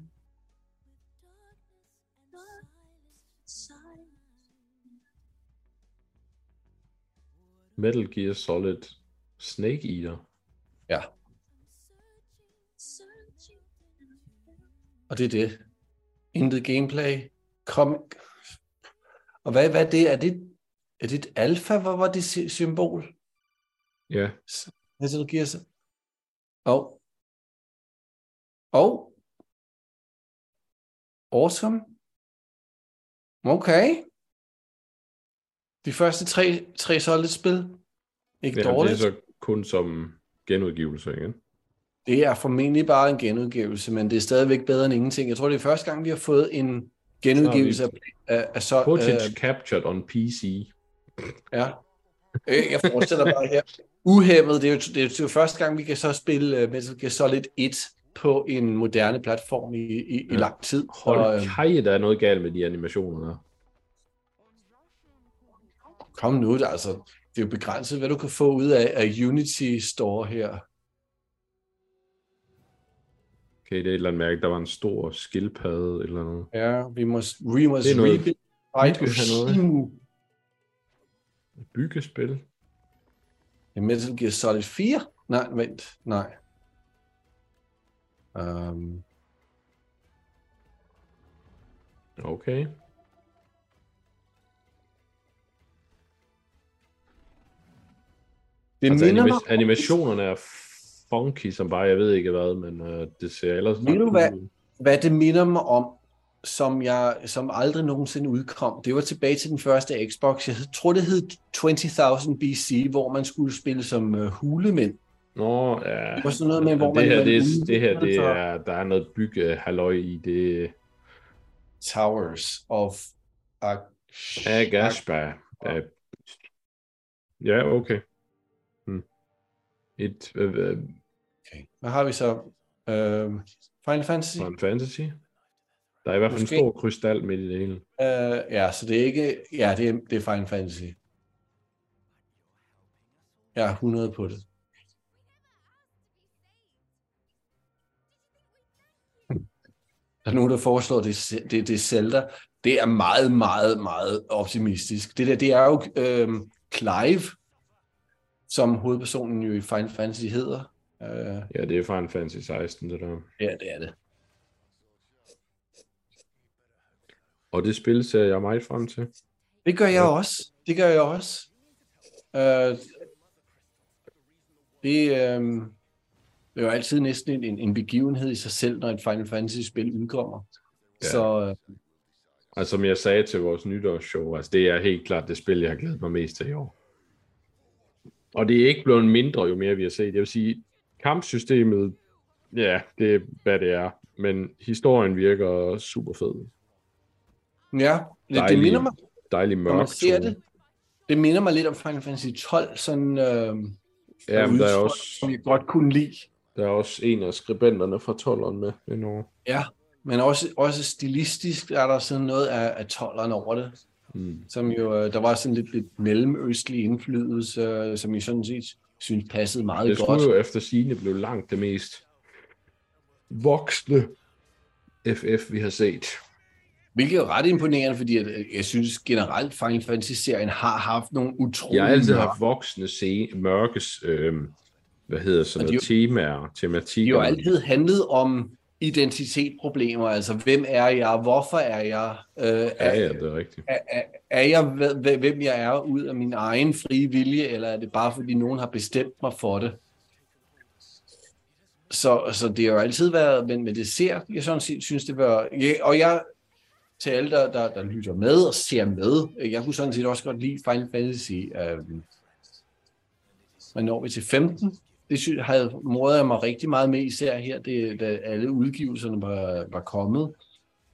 Metal Gear Solid Snake Eater. Ja. Og det er det. Intet gameplay. Kom. Og hvad, hvad er det? Er det, er det et alfa? Hvad var det sy- symbol? Ja, Metal Gear Solid. Og. Og. Awesome. Okay. De første tre, tre Solid-spil. Ikke ja det dårligt. er så kun som genudgivelse igen. Det er formentlig bare en genudgivelse, men det er stadigvæk bedre end ingenting. Jeg tror, det er første gang, vi har fået en genudgivelse af, af, af så... Footage Øh, captured on PC. ja. Øh, Jeg forestiller bare her. Uhæmmet, det er, jo, det, er jo, det første gang, vi kan så spille uh, Metal Gear Solid 1 på en moderne platform i, i, i Ja. lang tid. Hold Og, øh, kaj, der er noget galt med de animationer der. Kom nu, altså, det er jo begrænset, hvad du kan få ud af, af Unity Store her. Okay, det er et eller andet mærke, der var en stor skildpadde eller noget. Ja, vi må, we must Det er noget Fight. Oshimu. Byggespil. Er Metal Gear Solid 4? Nej, vent. Nej. Um, Okay. Det Altså, minder mig... anima- animationerne er funky som bare, jeg ved ikke hvad, men uh, det ser ellers Ved du hvad? Hvad det minder mig om, som jeg som aldrig nogensinde udkom, det var tilbage til den første Xbox. Jeg tror, det hed 20.000 BC, hvor man skulle spille som uh, hulemænd. Nå, ja. Det var sådan noget med, hvor det man... her, man det, er- det her, det er, der er noget bygge halløj i det. Towers of... Ja, ja okay. Et øh, øh, Okay. Hvad har vi så? Uh, Final Fantasy? Final Fantasy. Der er i hvert fald Måske. en stor krystal midt i det hele. Uh, ja, så det er ikke... Ja, det er, det er Final Fantasy. Jeg er 100 på det. Der er nogen, der foreslår, det, det, det er Zelda. Det er meget, meget, meget optimistisk. Det der, det er jo øhm, Clive, som hovedpersonen jo i Final Fantasy hedder. Øh, Ja, det er Final Fantasy 16, det der. ja, det er det. Og det spil ser jeg meget frem til. Det gør jeg Ja. også. Det gør jeg også. Øh, det, øh, det er jo altid næsten en, en begivenhed i sig selv, når et Final Fantasy-spil udkommer. Ja. Så øh, Altså, som jeg sagde til vores nytårsshow, altså det er helt klart det spil, jeg har glædet mig mest til i år. Og det er ikke blevet mindre, jo mere vi har set. Jeg vil sige, kampsystemet, ja, det er, hvad det er. Men historien virker super fed. ja, det, det Dejlig minder mig, Dejlig når man mørk ser det, det minder mig lidt om Final Fantasy 12, sådan, øh, Ja, men der er også, som jeg godt kunne lide. der er også en af skribenterne fra 12'eren med indover. Ja, men også, også stilistisk er der sådan noget af, af 12'eren over det. Mm. som jo, øh, der var sådan lidt, lidt mellemøstlig indflydelse, øh, som jeg sådan set synes passede meget Det godt. skulle jo efter sigende blive langt det mest voksne FF, vi har set. Hvilket er ret imponerende, fordi at, øh, jeg synes generelt Final Fantasy-serien har haft nogle utrolige... Jeg har altid haft voksne se, mørkes, øh, hvad hedder sådan Og de noget, temaer, De tematikker. har jo altid handlet om identitetproblemer, altså hvem er jeg, hvorfor er jeg, øh, Ja, er, ja, det er rigtigt. er, er, er jeg hvem jeg er ud af min egen frie vilje, eller er det bare fordi nogen har bestemt mig for det? så, så det har jo altid været, men, det ser, jeg sådan set synes, det var, ja, og jeg, til alle, der, der, der lytter med og ser med, jeg kunne sådan set også godt lide Final Fantasy. Øh, men når vi til 15, det synes, havde mordet jeg mig rigtig meget med, især her, det, da alle udgivelserne var, var kommet.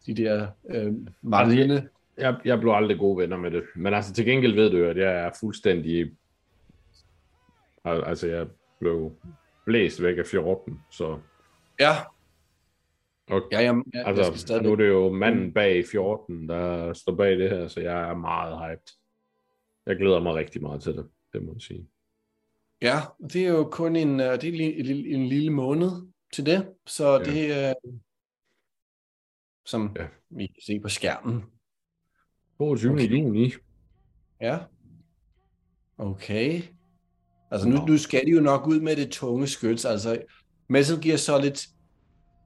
De der øh, manglende. Jeg, jeg blev aldrig gode venner med det. Men altså til gengæld ved du at jeg er fuldstændig... Al- Altså jeg blev blæst væk af 14, så... Ja. Og, Ja, jeg skal altså, stadig... nu er det jo manden bag 14, der står bag det her, så jeg er meget hyped. Jeg glæder mig rigtig meget til det, det må jeg sige. Ja, og det er jo kun en, øh, det er en, lille- en lille måned til det, så Ja. det er, som Ja. vi kan se på skærmen. 22. Okay. Juni. Ja. Okay. Altså nu, nu skal de jo nok ud med det tunge skyts. Altså Metal Gear Solid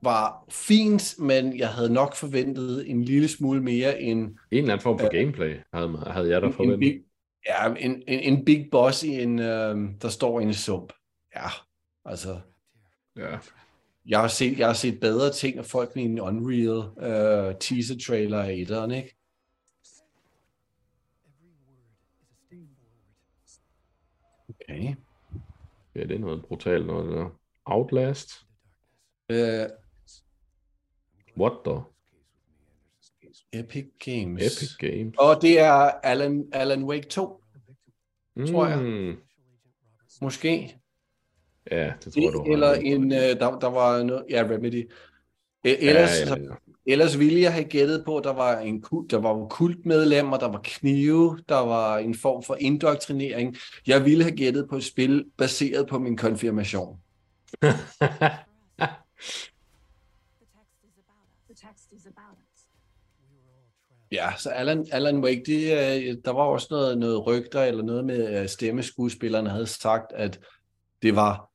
var fint, men jeg havde nok forventet en lille smule mere end En eller anden form for gameplay havde, havde jeg da en, en, forventet. big, ja, en, en, en big boss i en, øh, der står i en sump. Ja, altså Ja. jeg har set, jeg har set bedre ting af folk i en Unreal øh, teaser trailer af etteren, ikke? Okay. ja, det er noget brutalt noget der. Outlast? Øh, What the? Epic Games. Epic Games. Og det er Alan, Alan Wake 2, tror jeg. Mm. måske. Ja, det tror jeg, du har Eller en, øh, der, der var noget, ja, Remedy. E- Ellers, ja, ja, ja. ellers ville jeg have gættet på, at der var en kult, der var kultmedlemmer, der var knive, der var en form for indoktrinering. Jeg ville have gættet på et spil baseret på min konfirmation. Ja, så Alan, Alan Wake, det, øh, der var også noget, noget rygter eller noget med at stemmeskuespillerne havde sagt, at det var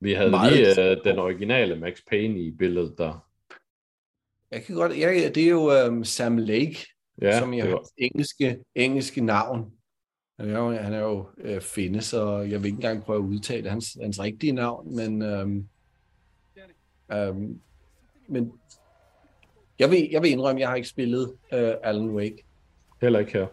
Vi havde Meget lige uh, den originale Max Payne i billedet der. Jeg kan godt, jeg, det er jo um, Sam Lake, Ja, som jeg har var, engelske, engelske navn. Han er jo, han er jo øh, finde, så jeg vil ikke engang prøve at udtale hans, hans rigtige navn, men, øhm, øhm, men jeg, vil, jeg vil indrømme, at jeg har ikke spillet øh, Alan Wake. heller ikke her.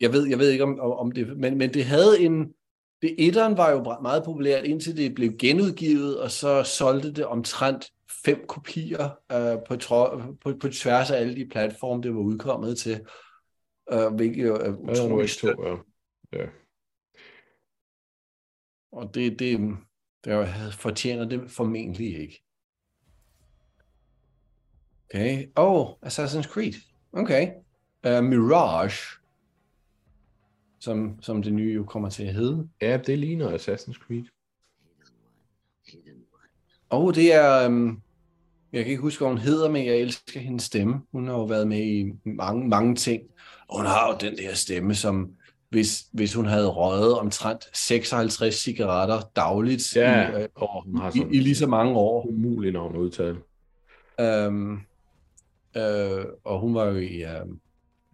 Jeg ved, jeg ved ikke om, om det, men, men det havde en, det etteren var jo meget populært, indtil det blev genudgivet, og så solgte det omtrent fem kopier øh, på, tro, på, på tværs af alle de platforme, det var udkommet til. Øh, hvilket jo er utroligt. 2, ja. ja. Og det, det, det fortjener det formentlig ikke. Okay. Oh, Assassin's Creed. Okay. Uh, Mirage. Som, som det nye jo kommer til at hedde. Ja, det ligner Assassin's Creed. Og det er... Um, jeg kan ikke huske, hvad hun hedder, men jeg elsker hendes stemme. Hun har jo været med i mange, mange ting. Og hun har jo den der stemme, som hvis, hvis hun havde røget omtrent 56 cigaretter dagligt Ja, i, øh, og hun har i, sådan i lige så mange år. umulig navn at udtale. Um, øh, og hun var jo i var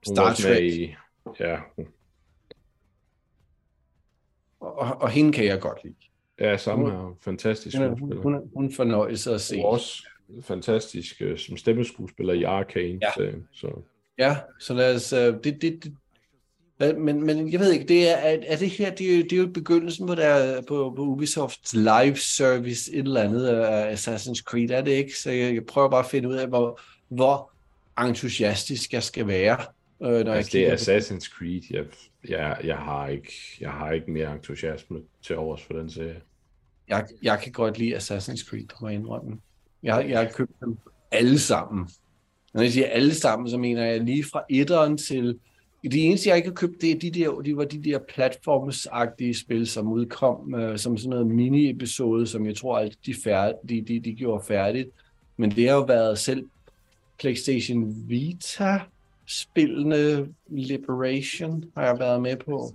Star Trek, I, ja, og, og hende kan jeg godt lide. ja, samme Hun- her. Fantastisk Hun, er- skuespiller. hun, hun, hun fornøjelse at se. Hun er også fantastisk øh, som stemmeskuespiller i Arcane. Ja. Så, så Ja, så lad os... Uh, det, det, det, men, men jeg ved ikke, det er, er, er det her, det er, jo- det er jo begyndelsen på, der, på, på Ubisofts live service, et eller andet af Assassin's Creed, er det ikke? Så jeg, jeg prøver bare at finde ud af, hvor, hvor entusiastisk jeg skal være, øh, når altså, jeg det er Assassin's Creed. Jeg, jeg, jeg, har ikke, jeg har ikke mere entusiasme til overs for den serie. jeg, jeg kan godt lide Assassin's Creed, må jeg indrømme. Jeg, jeg har købt dem alle sammen. Når jeg siger alle sammen, så mener jeg lige fra etteren til... De eneste, jeg ikke har købt, det, er de der, de var de der platformsagtige spil, som udkom øh, som sådan noget mini-episode, som jeg tror, alt de, færd, de, de, de gjorde færdigt. Men det har jo været selv PlayStation Vita-spillene Liberation har jeg været med på.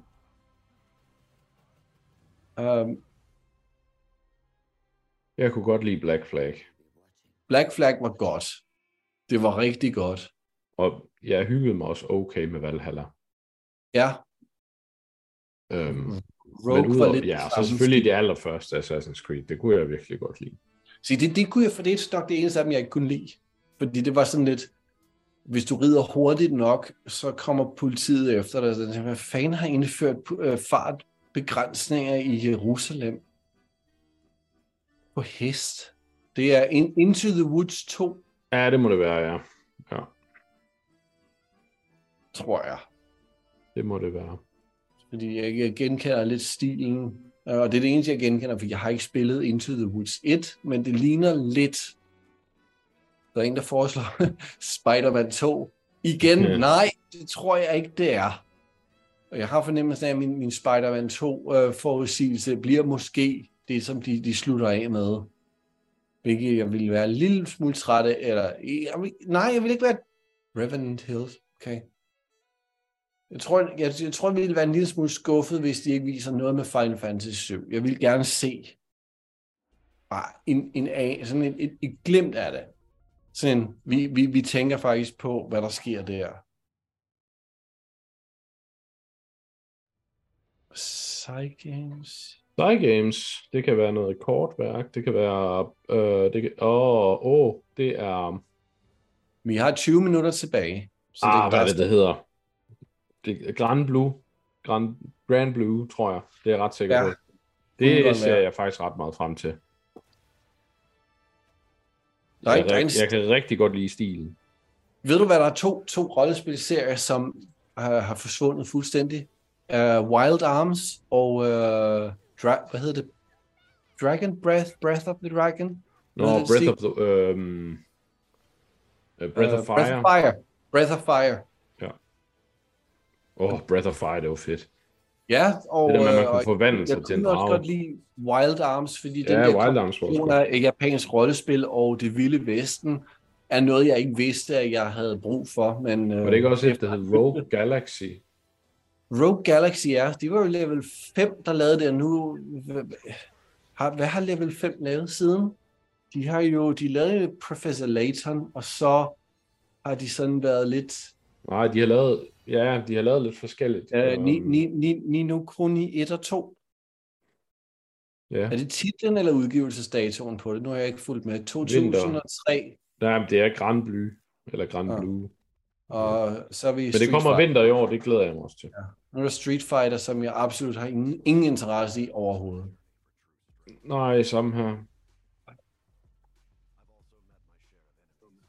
Um, Jeg kunne godt lide Black Flag. Black Flag var godt. Det var rigtig godt. Og jeg hyggede mig også okay med Valhalla. Ja, Øhm, Rogue men var lidt ja, så selvfølgelig det allerførste Assassin's Creed. Det kunne jeg virkelig godt lide. Se, det, det kunne jeg, for det er nok det eneste af dem, jeg ikke kunne lide. Fordi det var sådan lidt, hvis du rider hurtigt nok, så kommer politiet efter dig. Så Hvad fanden har indført øh, fartbegrænsninger i Jerusalem? På hest. Det er in, Into the Woods 2, Ja, det må det være, ja. Ja, tror jeg. det må det være. Fordi jeg, jeg genkender lidt stilen. Øh, Og det er det eneste, jeg genkender, for jeg har ikke spillet Into the Woods 1, men det ligner lidt. Der er en, der foreslår Spider-Man 2. Igen, ja. nej, det tror jeg ikke, det er. Og jeg har fornemmelsen af, at min, min Spider-Man 2 øh, forudsigelse bliver måske det, som de, de slutter af med. Hvilket jeg ville være en lille smule træt af. Eller, jeg vil, nej, jeg vil ikke være Revenant Hills. Okay. Jeg tror, jeg, jeg tror, jeg ville være en lille smule skuffet, hvis de ikke viser noget med Final Fantasy 7. Jeg vil gerne se bare en, en, sådan et, et, et glimt af det. Sådan, vi, vi, vi tænker faktisk på, hvad der sker der. Psygames. Games, det kan være noget kortværk, det kan være, øh, det kan, åh, åh, det er, Vi har 20 minutter tilbage. Så ah, hvad er det, det hedder? Det Grand Blue, Grand, Grand Blue, tror jeg, det er jeg ret sikker Ja. på. Det ser jeg faktisk ret meget frem til. Der er, Jeg, ikke- er en, jeg kan rigtig godt lide stilen. ved du, hvad der er to, to rollespilserier, som uh, har forsvundet fuldstændig? Uh, Wild Arms og uh, Dra- hvad hedder det? Dragon Breath? Breath of the Dragon? Nå, det, Breath of the, øhm, øh, Breath Øh, of Fire. Breath of Fire. Breath of Fire. Åh, oh, Breath of Fire, det var fedt. Ja, og, Det der med, at man øh, kunne forvandle jeg sig til en kunne også drage. godt lide Wild Arms, fordi den Ja, der Wild Arms kombination af japansk rollespil og det vilde vesten er noget, jeg ikke vidste, at jeg havde brug for. Men, øh, Var det ikke også efter, hed Rogue Galaxy? Rogue Galaxy er, de var jo level 5, der lavede det, nu... Har, hvad har level 5 lavet siden? De har jo, de lavede Professor Layton, og så har de sådan været lidt... Nej, de har lavet, ja, de har lavet lidt forskelligt. Øh, ni, ni, ni, Nino Kuni 1 og 2. Ja, Er det titlen eller udgivelsesdatoen på det? Nu har jeg ikke fulgt med. 2003, Nej, men det er Grand Blue, eller Grand Ah. Blue. og så er vi Men det kommer Fighter. vinter i år, det glæder jeg mig også til. Nu er der Street Fighter, som jeg absolut har ingen, ingen interesse i overhovedet. Nej, samme her.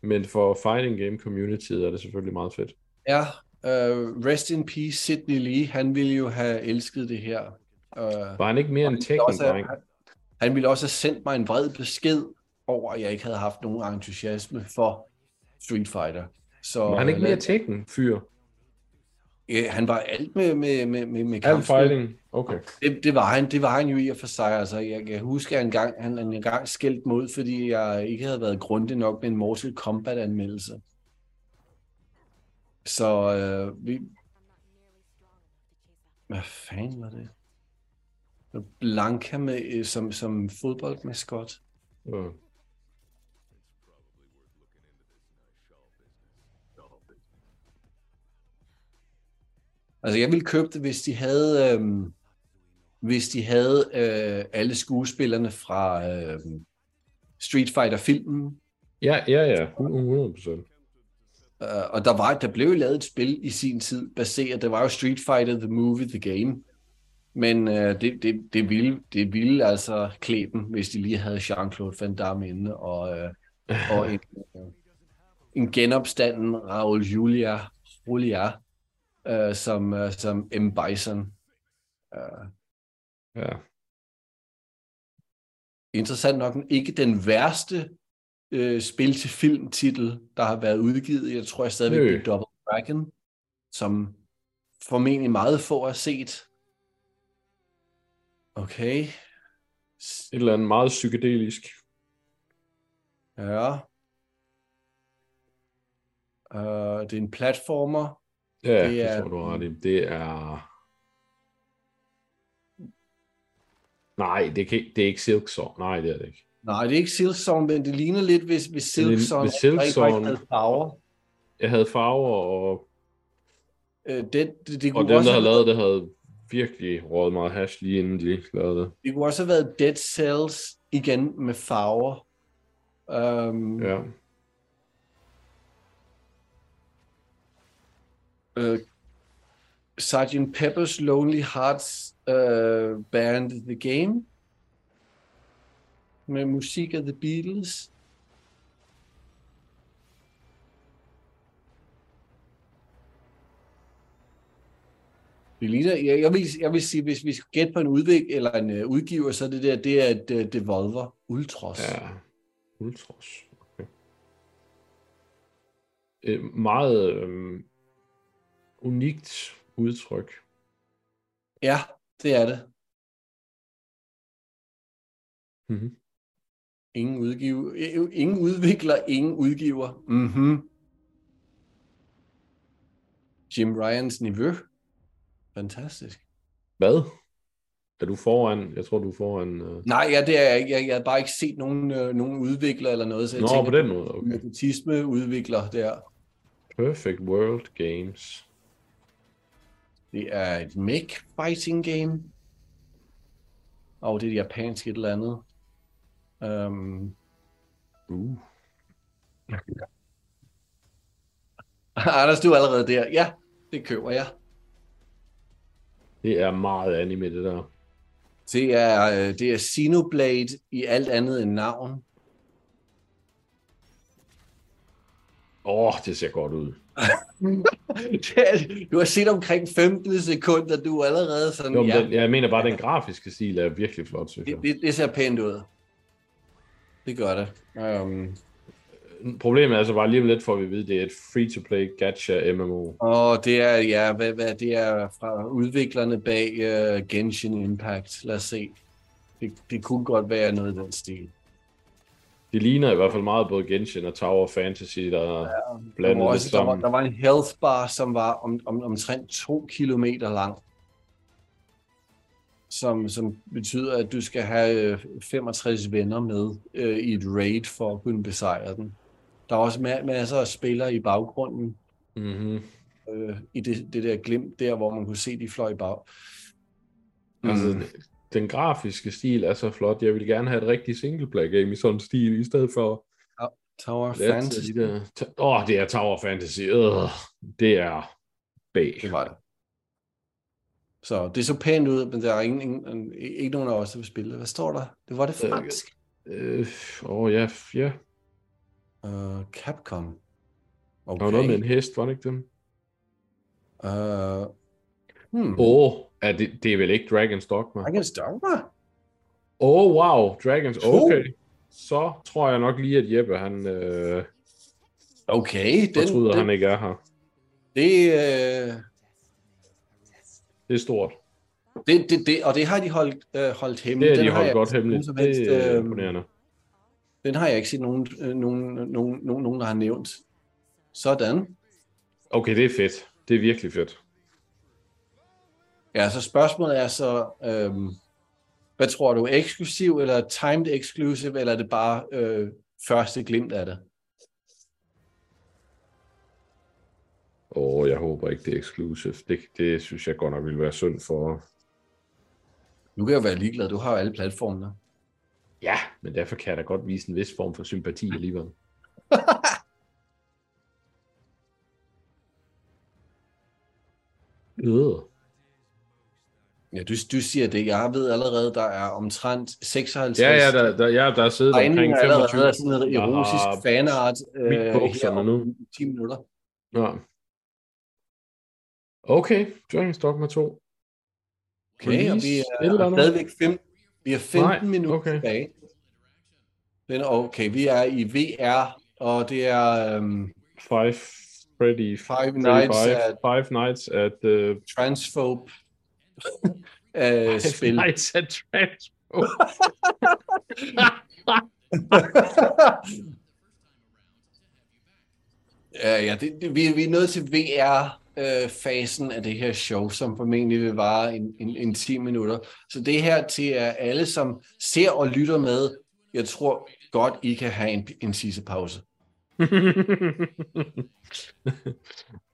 Men for fighting game community er det selvfølgelig meget fedt. Ja, uh, rest in peace, Sidney Lee. Han ville jo have elsket det her. Uh, Var han ikke mere en Tekken-dreng? han, ville også have sendt mig en vred besked over, at jeg ikke havde haft nogen entusiasme for Street Fighter. Så, Var han ikke øh, mere lad- Tekken-fyr? Ja, han var alt med, med, med, med, med Alt fighting? Okay. Det, det, var han, det var han jo i og for sig. Altså, jeg kan huske, at en gang, han en gang skældt mod, fordi jeg ikke havde været grundig nok med en Mortal Kombat-anmeldelse. Så øh, vi... Hvad fanden var det? Blanca med, øh, som, som fodboldmaskot. Øh. Altså, jeg ville købe det, hvis de havde, øhm, hvis de havde øh, alle skuespillerne fra øhm, Street Fighter-filmen. Ja, ja, ja. 100 procent. Øh, og der, var, der blev jo lavet et spil i sin tid, baseret, det var jo Street Fighter, The Movie, The Game. Men øh, det, det, det, ville, det ville altså klæde dem, hvis de lige havde Jean-Claude Van Damme inde, og, øh, og en, øh, en genopstanden Raul Julia, Julia øh, som, øh, som M. Bison. Øh, Ja. interessant nok ikke den værste øh, spil til filmtitel, der har været udgivet. Jeg tror jeg stadigvæk, det er Double Dragon, som formentlig meget få har set. Okay. Et eller andet meget psykedelisk. Ja. Uh, det er en platformer. Ja, Det det, er- det tror du har ret i. Det er... Nej, det, kan, ikke- det er ikke Silk Song. Nej, det er det ikke. Nej, det er ikke Silksong, men det ligner lidt, hvis, hvis Silksong hvis Silksong- havde farver. Jeg havde farver, og, Øh, det, det, det, og kunne dem, der havde lavet det, havde virkelig rådet meget hash lige inden de lavede det. det kunne også have været Dead Cells igen med farver. Um, Ja. uh, Sgt. Pepper's Lonely Hearts uh, Band The Game med musik af The Beatles. Det ligner, jeg, jeg, vil, jeg vil sige, hvis vi skal gætte på en udvik eller en uh, udgiver, så er det der, det er et uh, Devolver Ultros. Ja. Ultros. Okay. Et meget øhm, unikt udtryk. ja, det er det. Mm-hmm. Ingen udgiver, ingen udvikler, ingen udgiver. Mhm. Jim Ryans niveau. Fantastisk. Hvad? Er du foran? Jeg tror, du er foran... Øh... Nej, ja, det er jeg ikke. Jeg, jeg har bare ikke set nogen, øh, nogen udvikler eller noget, så jeg Nå, tænker, på den måde. Okay. udvikler der. Perfect World Games. Det er et mech fighting game. Og det er et japansk et eller andet. Um, Uh. Anders, du er allerede der. Ja, det køber jeg. Det er meget anime, det der. Det er, øh, det er Xenoblade i alt andet end navn. Åh, oh, det ser godt ud. Du har set omkring 15 sekunder, du er allerede sådan, Jo, ja, den, jeg mener bare, den grafiske stil er virkelig flot, synes jeg. det, det, det ser pænt ud. Det gør det. Um, Problemet er altså bare alligevel lidt for at vi ved, det er et free-to-play gacha MMO. og det er, ja, hvad, hvad, det er fra udviklerne bag uh, Genshin Impact. Lad os se. Det, det kunne godt være noget i den stil. Det ligner i hvert fald meget både Genshin og Tower Fantasy, der er Der blandet var, lidt også, der, var, sammen. der var en health bar, som var om, om, omtrent to kilometer lang. Som, som betyder, at du skal have øh, 65 venner med øh, i et raid for at kunne besejre den. Der er også ma- masser af spillere i baggrunden, Mm-hmm. øh, i det, det der glimt der, hvor man kunne se, de fløj i bag. Altså, Mm. den grafiske stil er så flot. Jeg vil gerne have et rigtigt singleplayer game i sådan en stil, i stedet for Tower lidt Fantasy. der... Åh, oh, det er Tower Fantasy. Øh, det er bag. Det var det. Så det så pænt ud, men der er ingen, ingen, ikke nogen af os, der vil spille. Hvad står der? Det var det Øh, fransk. Øh, åh, ja, ja. Uh, Capcom. Der var noget med en hest, var det ikke dem? Uh, hmm. Åh, oh, er det, det er vel ikke Dragon's Dogma? Dragon's Dogma? Åh, oh, wow, Dragons, okay. Så tror jeg nok lige, at Jeppe, han øh, Okay, den, fortryder, den, han ikke er her. det, øh, Det er stort. det, det, det, og det har de holdt, øh, holdt hemmeligt. Det Den de har holdt jeg godt hemmeligt. helst, Det er øh, imponerende. Den har jeg ikke set nogen, øh, nogen, nogen, nogen, nogen, der har nævnt. Sådan. Okay, det er fedt. Det er virkelig fedt. Ja, så spørgsmålet er så, øhm, hvad tror du, eksklusiv eller timed exclusive, eller er det bare øh, første glimt af det? Åh, oh, jeg håber ikke, det er exclusive. Det, det synes jeg godt nok ville være synd for... Du kan jo være ligeglad, du har jo alle platformene. Ja, men derfor kan jeg da godt vise en vis form for sympati alligevel. Øh. Ja, du, du siger det. Jeg ved allerede, der er omtrent 56 Ja, ja, der, der, ja, der er siddet omkring tegninger 25. allerede af sådan noget der erotisk har fanart øh, her nu. om 10 minutter. Ja. Okay, Dragon's Dogma 2. Okay, og vi Release, er, eller stadigvæk fem, vi er 15 Nej, minutter okay. tilbage. Men okay, vi er i VR, og det er um, Five Freddy, Five Freddy Nights Five, at Five Nights at uh, transphobe uh, spil. Nights at Transpo. ja, ja, det, det, vi, vi er nået til VR-fasen af det her show, som formentlig vil vare en, en, en 10 minutter. Så det her til er alle, som ser og lytter med, jeg tror godt, I kan have en, en pause.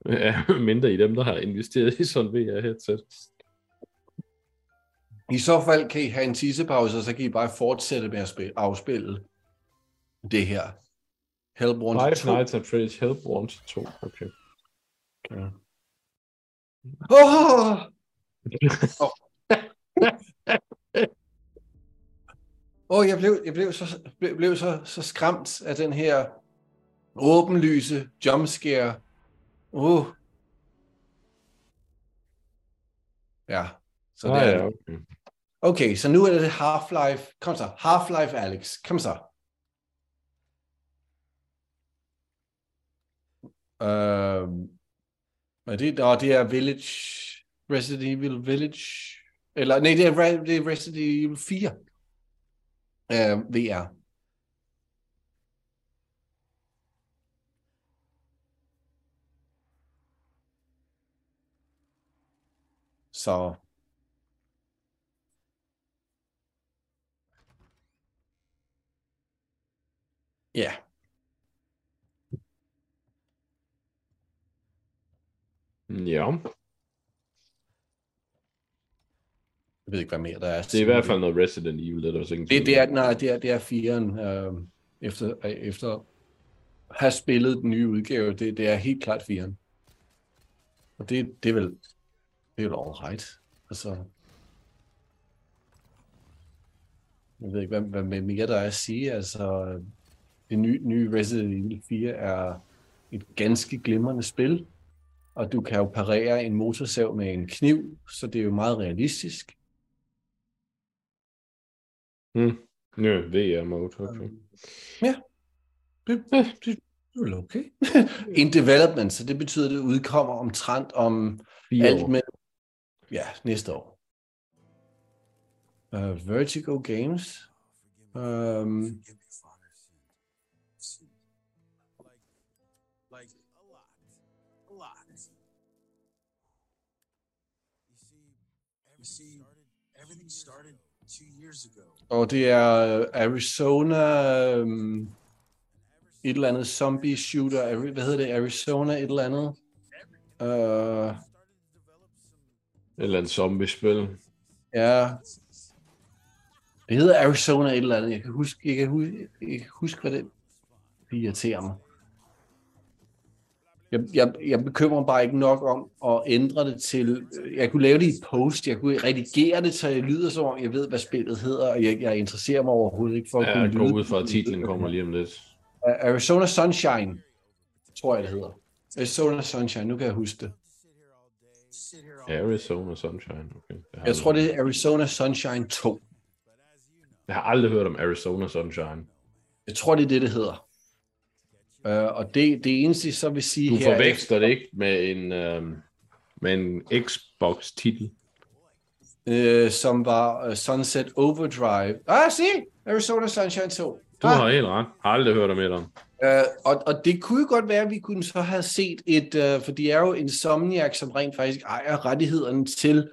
ja, mindre i dem, der har investeret i sådan VR-headset. I så fald kan I have en tissepause, og så kan I bare fortsætte med at spille, afspille. det her. Hellborn Five 2. Nights at Freddy's Hellborn 2. Okay. Åh! Åh, oh, jeg blev, jeg blev, så, blev, blev så, så skræmt af den her åbenlyse jumpscare. Oh. Ja, så det ah, er ja, okay. Okay, så nu er det Half-Life. Kom så, Half-Life Alex. Kom så. Øhm, er det, og det er Village, Resident Evil Village, eller nej, det er, det er Resident Evil 4 øh, VR. Så ja. Ja, Jeg ved ikke, hvad mere der er. det er i hvert fald noget Resident Evil, det er der også ingen Det, det er, nej, det er, det er firen, øh, efter, øh, efter at have spillet den nye udgave, det, det er helt klart firen. Og det, det er vel, det er vel all right. Altså, jeg ved ikke, hvad, hvad mere der er at sige. Altså, det nye, nye Resident Evil 4 er et ganske glimrende spil, og du kan jo parere en motorsav med en kniv, så det er jo meget realistisk. Hmm. Ja, VR-mode, okay. Ja. Det, det, det er okay. In development, så det betyder, at det udkommer omtrent om Fire alt med... Ja, næste år. Uh, Vertigo Games. Um, started two years ago. og det er Arizona... Um, et eller andet zombie shooter. Hvad hedder det? Arizona et eller andet. Uh, Et eller andet zombie-spil. ja. Det hedder Arizona et eller andet. Jeg kan huske, jeg kan huske, jeg kan huske hvad det det irriterer mig. Jeg, jeg, jeg bekymrer mig bare ikke nok om at ændre det til... Jeg kunne lave det i post, jeg kunne redigere det, så det lyder som om, jeg ved, hvad spillet hedder, og jeg, jeg interesserer mig overhovedet ikke for at Ja, kunne jeg går lyde- ud fra, at titlen kommer lige om lidt. Arizona Sunshine, tror jeg, det hedder. Arizona Sunshine, nu kan jeg huske det. Arizona Sunshine, okay. Har Jeg tror, det er Arizona Sunshine 2. Jeg har aldrig hørt om Arizona Sunshine. Jeg tror, det er det, det hedder. Uh, og det, det eneste, så vil sige Du her... er- forveksler det ikke med en, øhm, med en Xbox-titel. øh, som var uh, Sunset Overdrive. Ah, se! Arizona Sunshine 2. Du har helt ret. Har aldrig hørt om et om. Uh, og, og det kunne jo godt være, at vi kunne så have set et, uh, for de er jo Insomniac, som rent faktisk ejer rettighederne til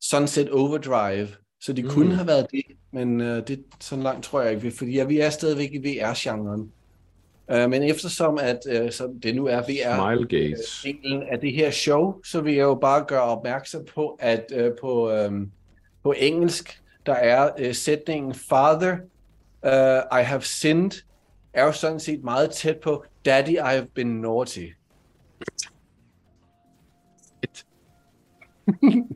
Sunset Overdrive, så det mm. kunne have været det, men uh, det så langt tror jeg ikke, fordi ja, vi er stadigvæk i VR-genren. Uh, men eftersom at uh, så det nu er VR, Smilegates. delen af det her show, så vil jeg jo bare gøre opmærksom på, at øh, på, øhm, på engelsk, der er øh, sætningen Father, uh, I have sinned, er jo sådan set meget tæt på Daddy, I have been naughty.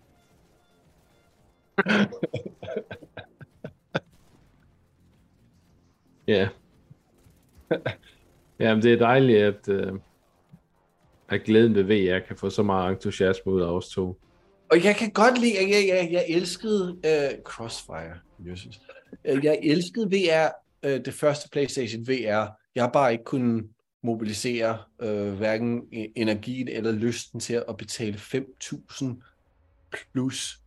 Ja. Jamen, det er dejligt, at, øh, at glæden ved VR kan få så meget entusiasme ud af os to. Og jeg kan godt lide, at jeg, jeg, jeg elskede øh, Crossfire. Jesus. Øh, jeg elskede VR, øh, det første PlayStation VR. Jeg har bare ikke kunnet mobilisere øh, hverken e-, energien eller lysten til at betale 5.000 plus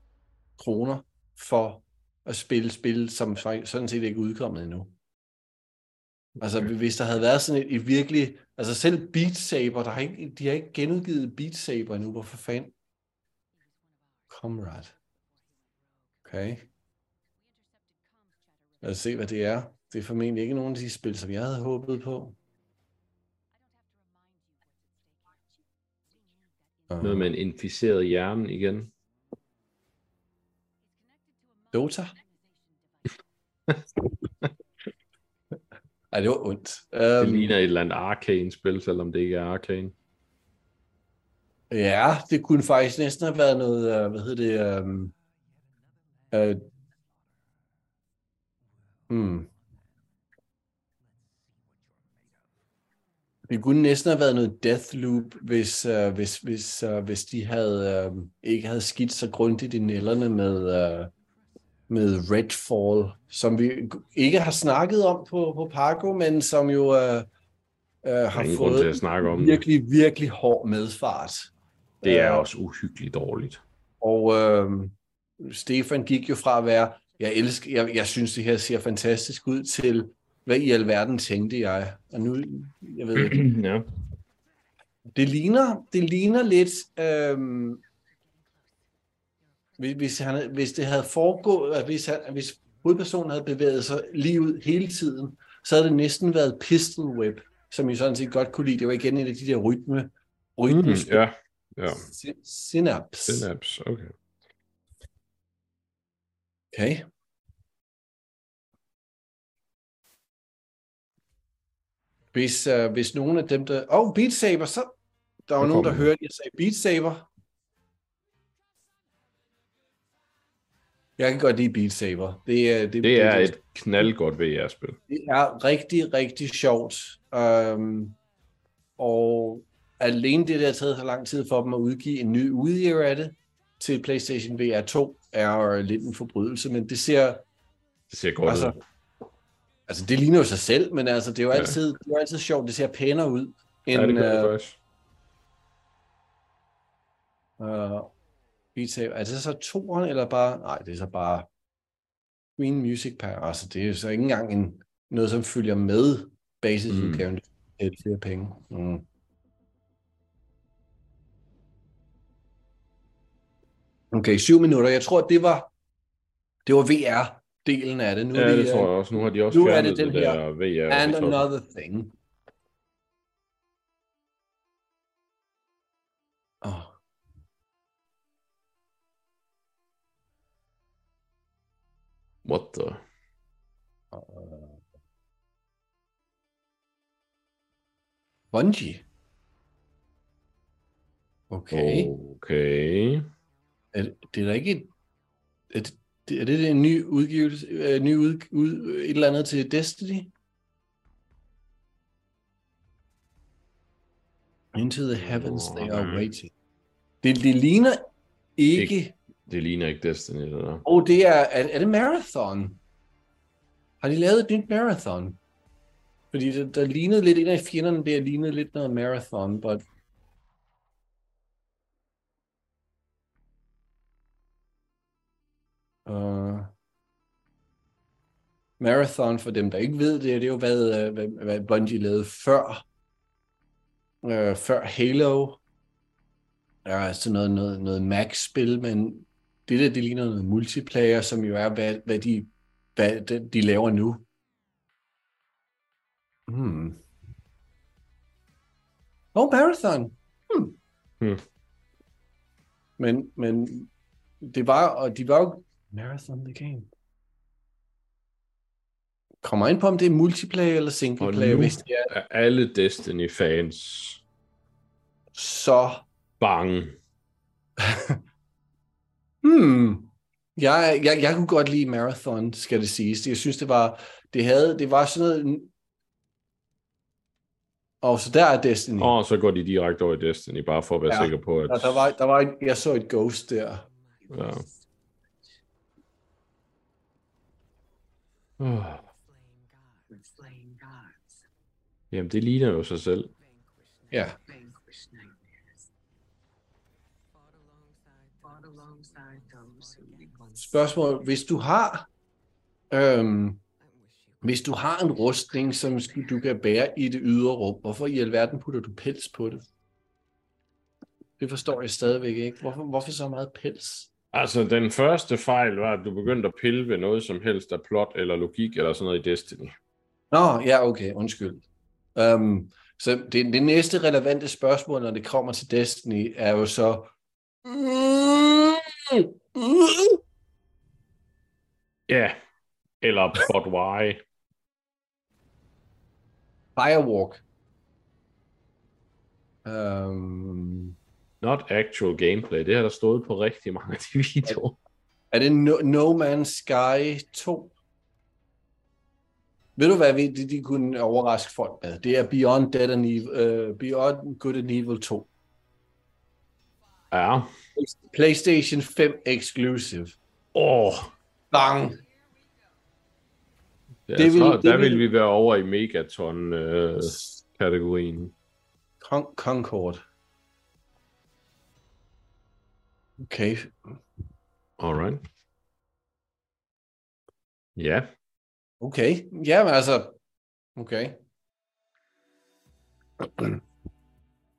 kroner for at spille spil, som sådan set ikke er udkommet endnu. Altså, hvis der havde været sådan et, et virkelig... Altså, selv Beat Saber, der har ikke, de har ikke genudgivet Beat Saber endnu. Hvorfor fanden? Comrade. Okay. Lad os se, hvad det er. Det er formentlig ikke nogen af de spil, som jeg havde håbet på. Noget med en inficeret hjerne igen. Dota? Ej, det var ondt. Det Um, ligner et eller andet Arcane-spil, selvom det ikke er Arcane. Ja, det kunne faktisk næsten have været noget, uh, hvad hedder det, um, uh, hmm. Det kunne næsten have været noget Deathloop, hvis, uh, hvis, hvis, uh, hvis de havde, uh, ikke havde skidt så grundigt i nælderne med, uh, med Redfall, som vi ikke har snakket om på, på Parko, men som jo uh, Der har ingen grund til fået at snakke om det. virkelig, virkelig hård medfart. Det er Øh, også uhyggeligt dårligt. Og øh, Stefan gik jo fra at være, jeg elsker, jeg, jeg synes det her ser fantastisk ud, til hvad i alverden tænkte jeg? Og nu, jeg ved ikke, ja. det ligner, det ligner lidt, øh, hvis, han, hvis det havde foregået, at hvis, han, hvis hovedpersonen havde bevæget sig lige ud hele tiden, så havde det næsten været Pistol Whip, som I sådan set godt kunne lide. Det var igen en af de der rytme, rytme Mm, ja. Ja. Synapse. Synapse, okay. Okay. Hvis, uh, hvis nogen af dem, der... Åh, oh, Beat Saber, så... Der var nogen, der hørte, jeg sagde Beat Saber. Jeg kan godt lide Beat Saber. Det er, det, Det er et knaldgodt VR-spil. det er rigtig, rigtig sjovt. Um, og alene det, der har taget så lang tid for dem at udgive en ny udgave af det til PlayStation VR 2, er lidt en forbrydelse, men det ser, Det ser godt Altså, ud. Altså, det ligner jo sig selv, men altså, det er jo Ja. altid, det er jo altid sjovt. Det ser pænere ud Ja, end det gør det uh, faktisk. uh, Beat Saber. Er det så toeren, eller bare... Nej, det er så bare Green Music Pack. Altså, det er så ikke engang en, noget, som følger med basisudgaven. Mm. Det er flere penge. Mm. Okay, syv minutter. Jeg tror, det var, det var VR-delen af det. Nu Ja, vi, det tror øh, jeg også. Nu har de også nu er fjernet det det, den her der VR. And another thing. What the? Bungie. Okay. Oh. Okay. Er, det- er da ikke et, er det, er det en ny udgivelse, øh, ny ud, ud, et eller andet til Destiny? Into the heavens they are waiting. Det, det ligner ikke... Ikke- det ligner ikke Destiny, det der. Og det er, er, er det Marathon? Har de lavet et nyt Marathon? Fordi der, der lignede lidt, en af fjenderne der lignede lidt noget Marathon, but... Uh, Marathon, for dem der ikke ved det, det er jo hvad, øh, hvad, hvad Bungie lavede før, uh, før Halo. Ja, altså noget, noget, noget Max-spil, men det der, det ligner noget multiplayer, som jo er, hvad, hvad, de, hvad de, de laver nu. Hmm. Oh, Marathon. Hmm. Hmm. Men, men det var, og de var jo Marathon the game. Kommer ind på, om det er multiplayer eller single Og player, nu hvis det er er alle Destiny-fans så bange. Hmm. Jeg, jeg, jeg kunne godt lide Marathon, skal det siges. Jeg synes, det var, det havde, det var sådan noget... Og så der er Destiny. Og så går de direkte over i Destiny, bare for at være Ja. ja. sikker på, at... Der, der, var, der var et, jeg så et ghost der. Ja. Uh. Gods, Jamen, det ligner jo sig selv. Ja. Spørgsmål. Hvis du har... Øhm, hvis du har en rustning, som du kan bære i det ydre rum, hvorfor i alverden putter du pels på det? Det forstår jeg stadigvæk ikke. Hvorfor, hvorfor så meget pels? Altså, den første fejl var, at du begyndte at pille ved noget som helst af plot eller logik eller sådan noget i Destiny. Nå, ja, okay, undskyld. Um, så det, det næste relevante spørgsmål, når det kommer til Destiny, er jo så... Ja. Eller but why? Firewalk. Um, Not actual gameplay. Det har der stået på rigtig mange af de videoer. er det no, no Man's Sky 2? Ved du hvad vi, de, de kunne overraske folk med? Det er Beyond, Dead and Evil, uh, Beyond Good and Evil 2. Ja. PlayStation 5 exclusive. Åh. Oh. Bang! Ja, Det vil- så, det der vil- vil vi være over i Megaton-kategorien. Con- Concord. Okay. Alright. Ja. Okay. Ja, men altså... Okay.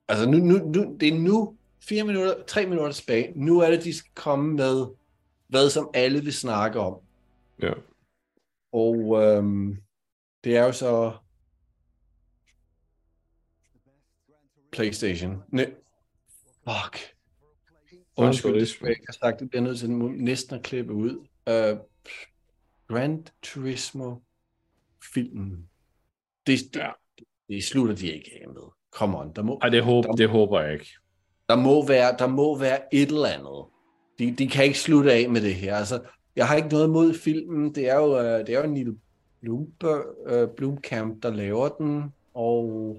altså, nu, nu, nu, det er nu fire minutter, tre minutter tilbage. Nu er det, de skal komme med, hvad som alle vil snakke om. Ja. Og øhm, det er jo så PlayStation. Ne Fuck. Undskyld, jeg have sagt. Det bliver nødt til næsten at klippe ud. Uh, Gran Turismo filmen. Det, det, Ja. det slutter de ikke af med. Come on. Der må, Ej, det, håber, det håber jeg ikke. der må være, der må være et eller andet. De, de kan ikke slutte af med det her. Altså, jeg har ikke noget imod filmen. Det er jo, øh, det er jo Neil Blomberg, øh, Blomkamp, der laver den, og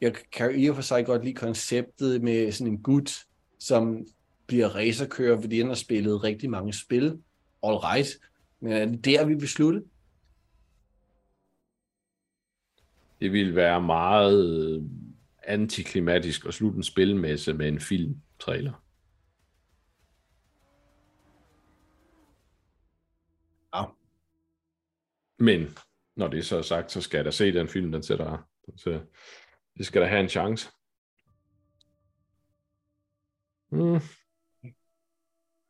jeg kan i og for sig godt lide konceptet med sådan en gut, som bliver racerkører, fordi han har spillet rigtig mange spil. All right. Men er det der, vi vil slutte? Det ville være meget øh, antiklimatisk at slutte en spilmesse med en filmtrailer. Men når det så er sagt, så skal jeg da se den film, den sætter. Så det skal da have en chance. Mm,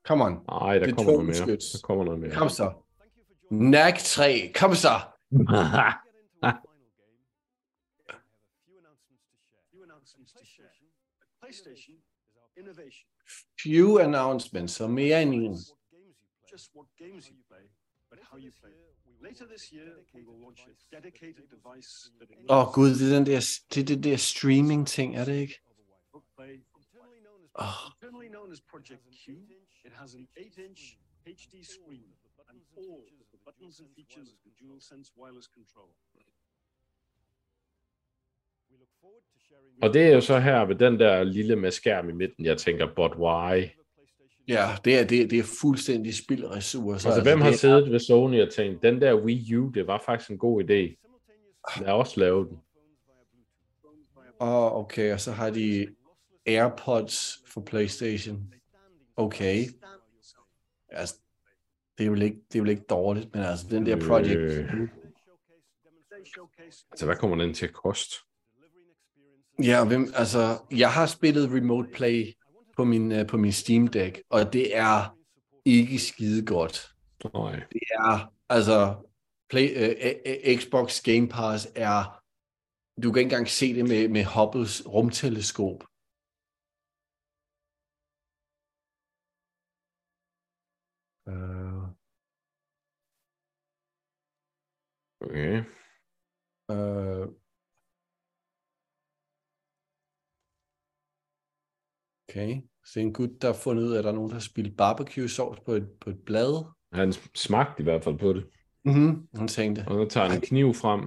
Come on. nej, der Det er kommer noget mere. Der kommer noget mere. Kom så. Knack 3. Kom så. Few announcements, så mere end en. Just what games you play, but how you play. Later this year, we will launch a dedicated device that Åh oh, gud, det er den der, det er det der streaming ting, er det ikke? Oh, Internally known as Project Q, it has an 8-inch HD screen and all the buttons and features of the DualSense wireless control. Og det er jo så her ved den der lille med skærm i midten, jeg tænker, but why? Ja, det er, det, det er fuldstændig spildressourcer. Altså, hvem har det siddet ved Sony og tænkt, den der Wii U, det var faktisk en god idé. Lad os lave den. Åh, oh, okay, og så har de AirPods for PlayStation. Okay. Altså, det er vel ikke, det er vel ikke dårligt, men altså, den der Project... Øh. Altså, hvad kommer den til at koste? Ja, hvem, altså, jeg har spillet Remote Play på min, uh, på min Steam Deck, og det er ikke skide godt. Nej. Det er, altså, Play, uh, Xbox Game Pass er, du kan ikke engang se det med, med Hubble's rumteleskop. Uh, Okay. uh, okay, så en gut, der har fundet ud af, at der er nogen, der har spillet barbecue sauce på et, på et blad. Han smagte i hvert fald på det. Mm-hmm. Han tænkte, Og så tager han en kniv frem.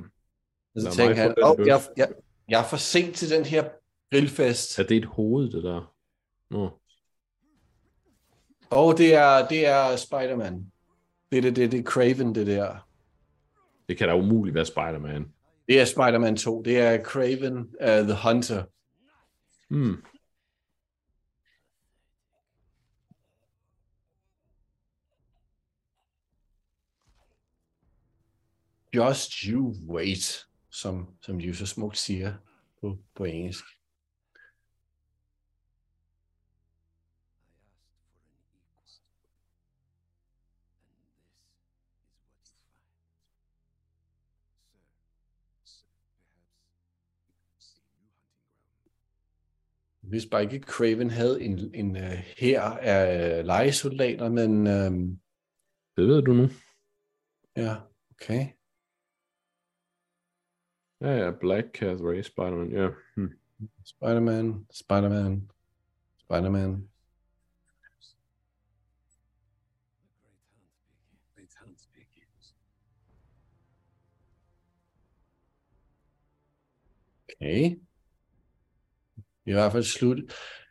og så tænkte han, åh, bøf." jeg, jeg, jeg er for sent til den her grillfest. Er det et hoved, det der? Nå. Og det er, det er Spider-Man. Det er det, det, det er Craven, det der. Det kan da umuligt være Spider-Man. Det er Spider-Man 2. Det er Craven uh, the Hunter. Hmm. Just you wait, som, som de jo så smukt siger på, på engelsk. Hvis bare ikke Craven havde en, en uh, her af legesoldater, men um, Det ved du nu. ja, okay. Ja, ja, Black Cat Ray Spider-Man, ja. Hmm. Spider-Man, Spider-Man, Spider-Man. Great. Okay. I hvert fald slut.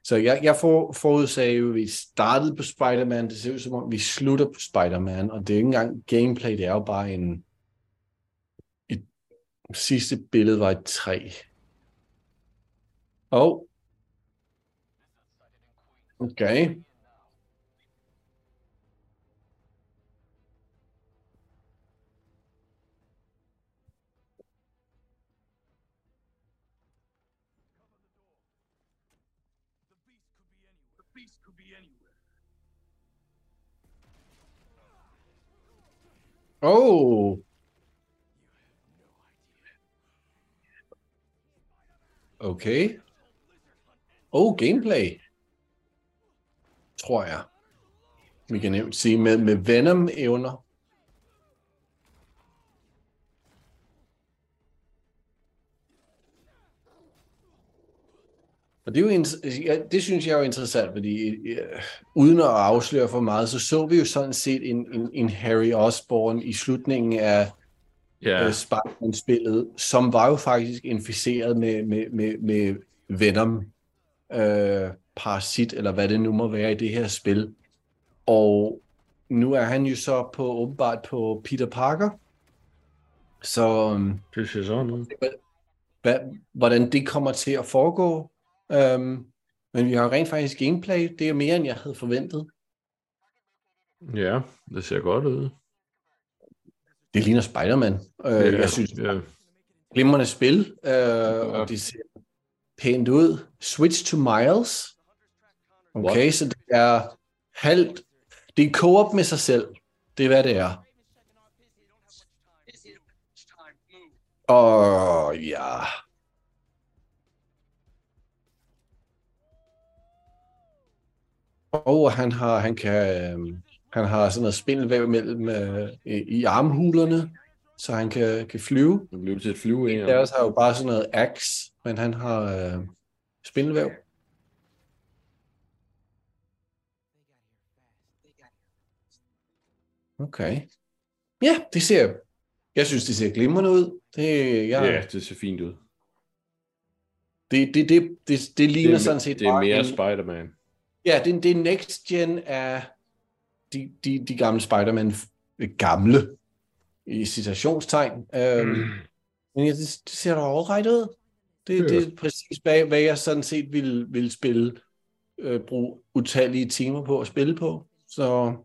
Så jeg, jeg for, forudsagde jo, at vi startede på Spider-Man. Det ser ud som om, vi slutter på Spider-Man. Og det er ikke engang gameplay, det er jo bare en... Sidste billede var et træ. Og... Okay. Oh. Okay. Oh, gameplay. Tror jeg. Vi kan nemt sige med, med Venom-evner. Og det, er jo, ja, det synes jeg er jo interessant, fordi øh, uden at afsløre for meget, så så vi jo sådan set en, en, en Harry Osborn i slutningen af Ja, ja. Spider-Man-spillet, som var jo faktisk inficeret med, med, med, med Venom, øh, parasit, eller hvad det nu må være i det her spil. Og nu er han jo så på åbenbart på Peter Parker. Så øhm, det ser sådan ud. hvad, hvordan det kommer til at foregå. Øhm, men vi har rent faktisk gameplay. Det er mere, end jeg havde forventet. Ja, det ser godt ud. Det ligner Spider-Man. Øh, ja, jeg synes, ja. glimrende spil, øh, og det ser pænt ud. Switch to Miles. Okay, What? så det er halvt. Det er co-op med sig selv. Det er, hvad det er. Og ja. Og han har, han kan, øhm, han har sådan noget spindelvæv mellem øh, i, armhulerne, så han kan, kan flyve. Det blev til et flyve her. Deres har jo bare sådan noget axe, men han har øh, spindelvæv. Okay. Ja, det ser, jeg synes, det ser glimrende ud. Det, ja, Ja, det ser fint ud. det, det, det, det, det ligner Det sådan set det er mere en, Spider-Man. Ja, det, det er next gen af de, de, de gamle Spider-Man, gamle, i citationstegn. Øhm, Mm. men ja, det, det ser da alright ud. Det, Ja. det er præcis, hvad, hvad jeg sådan set ville, ville spille, øh, bruge utallige timer på at spille på. Så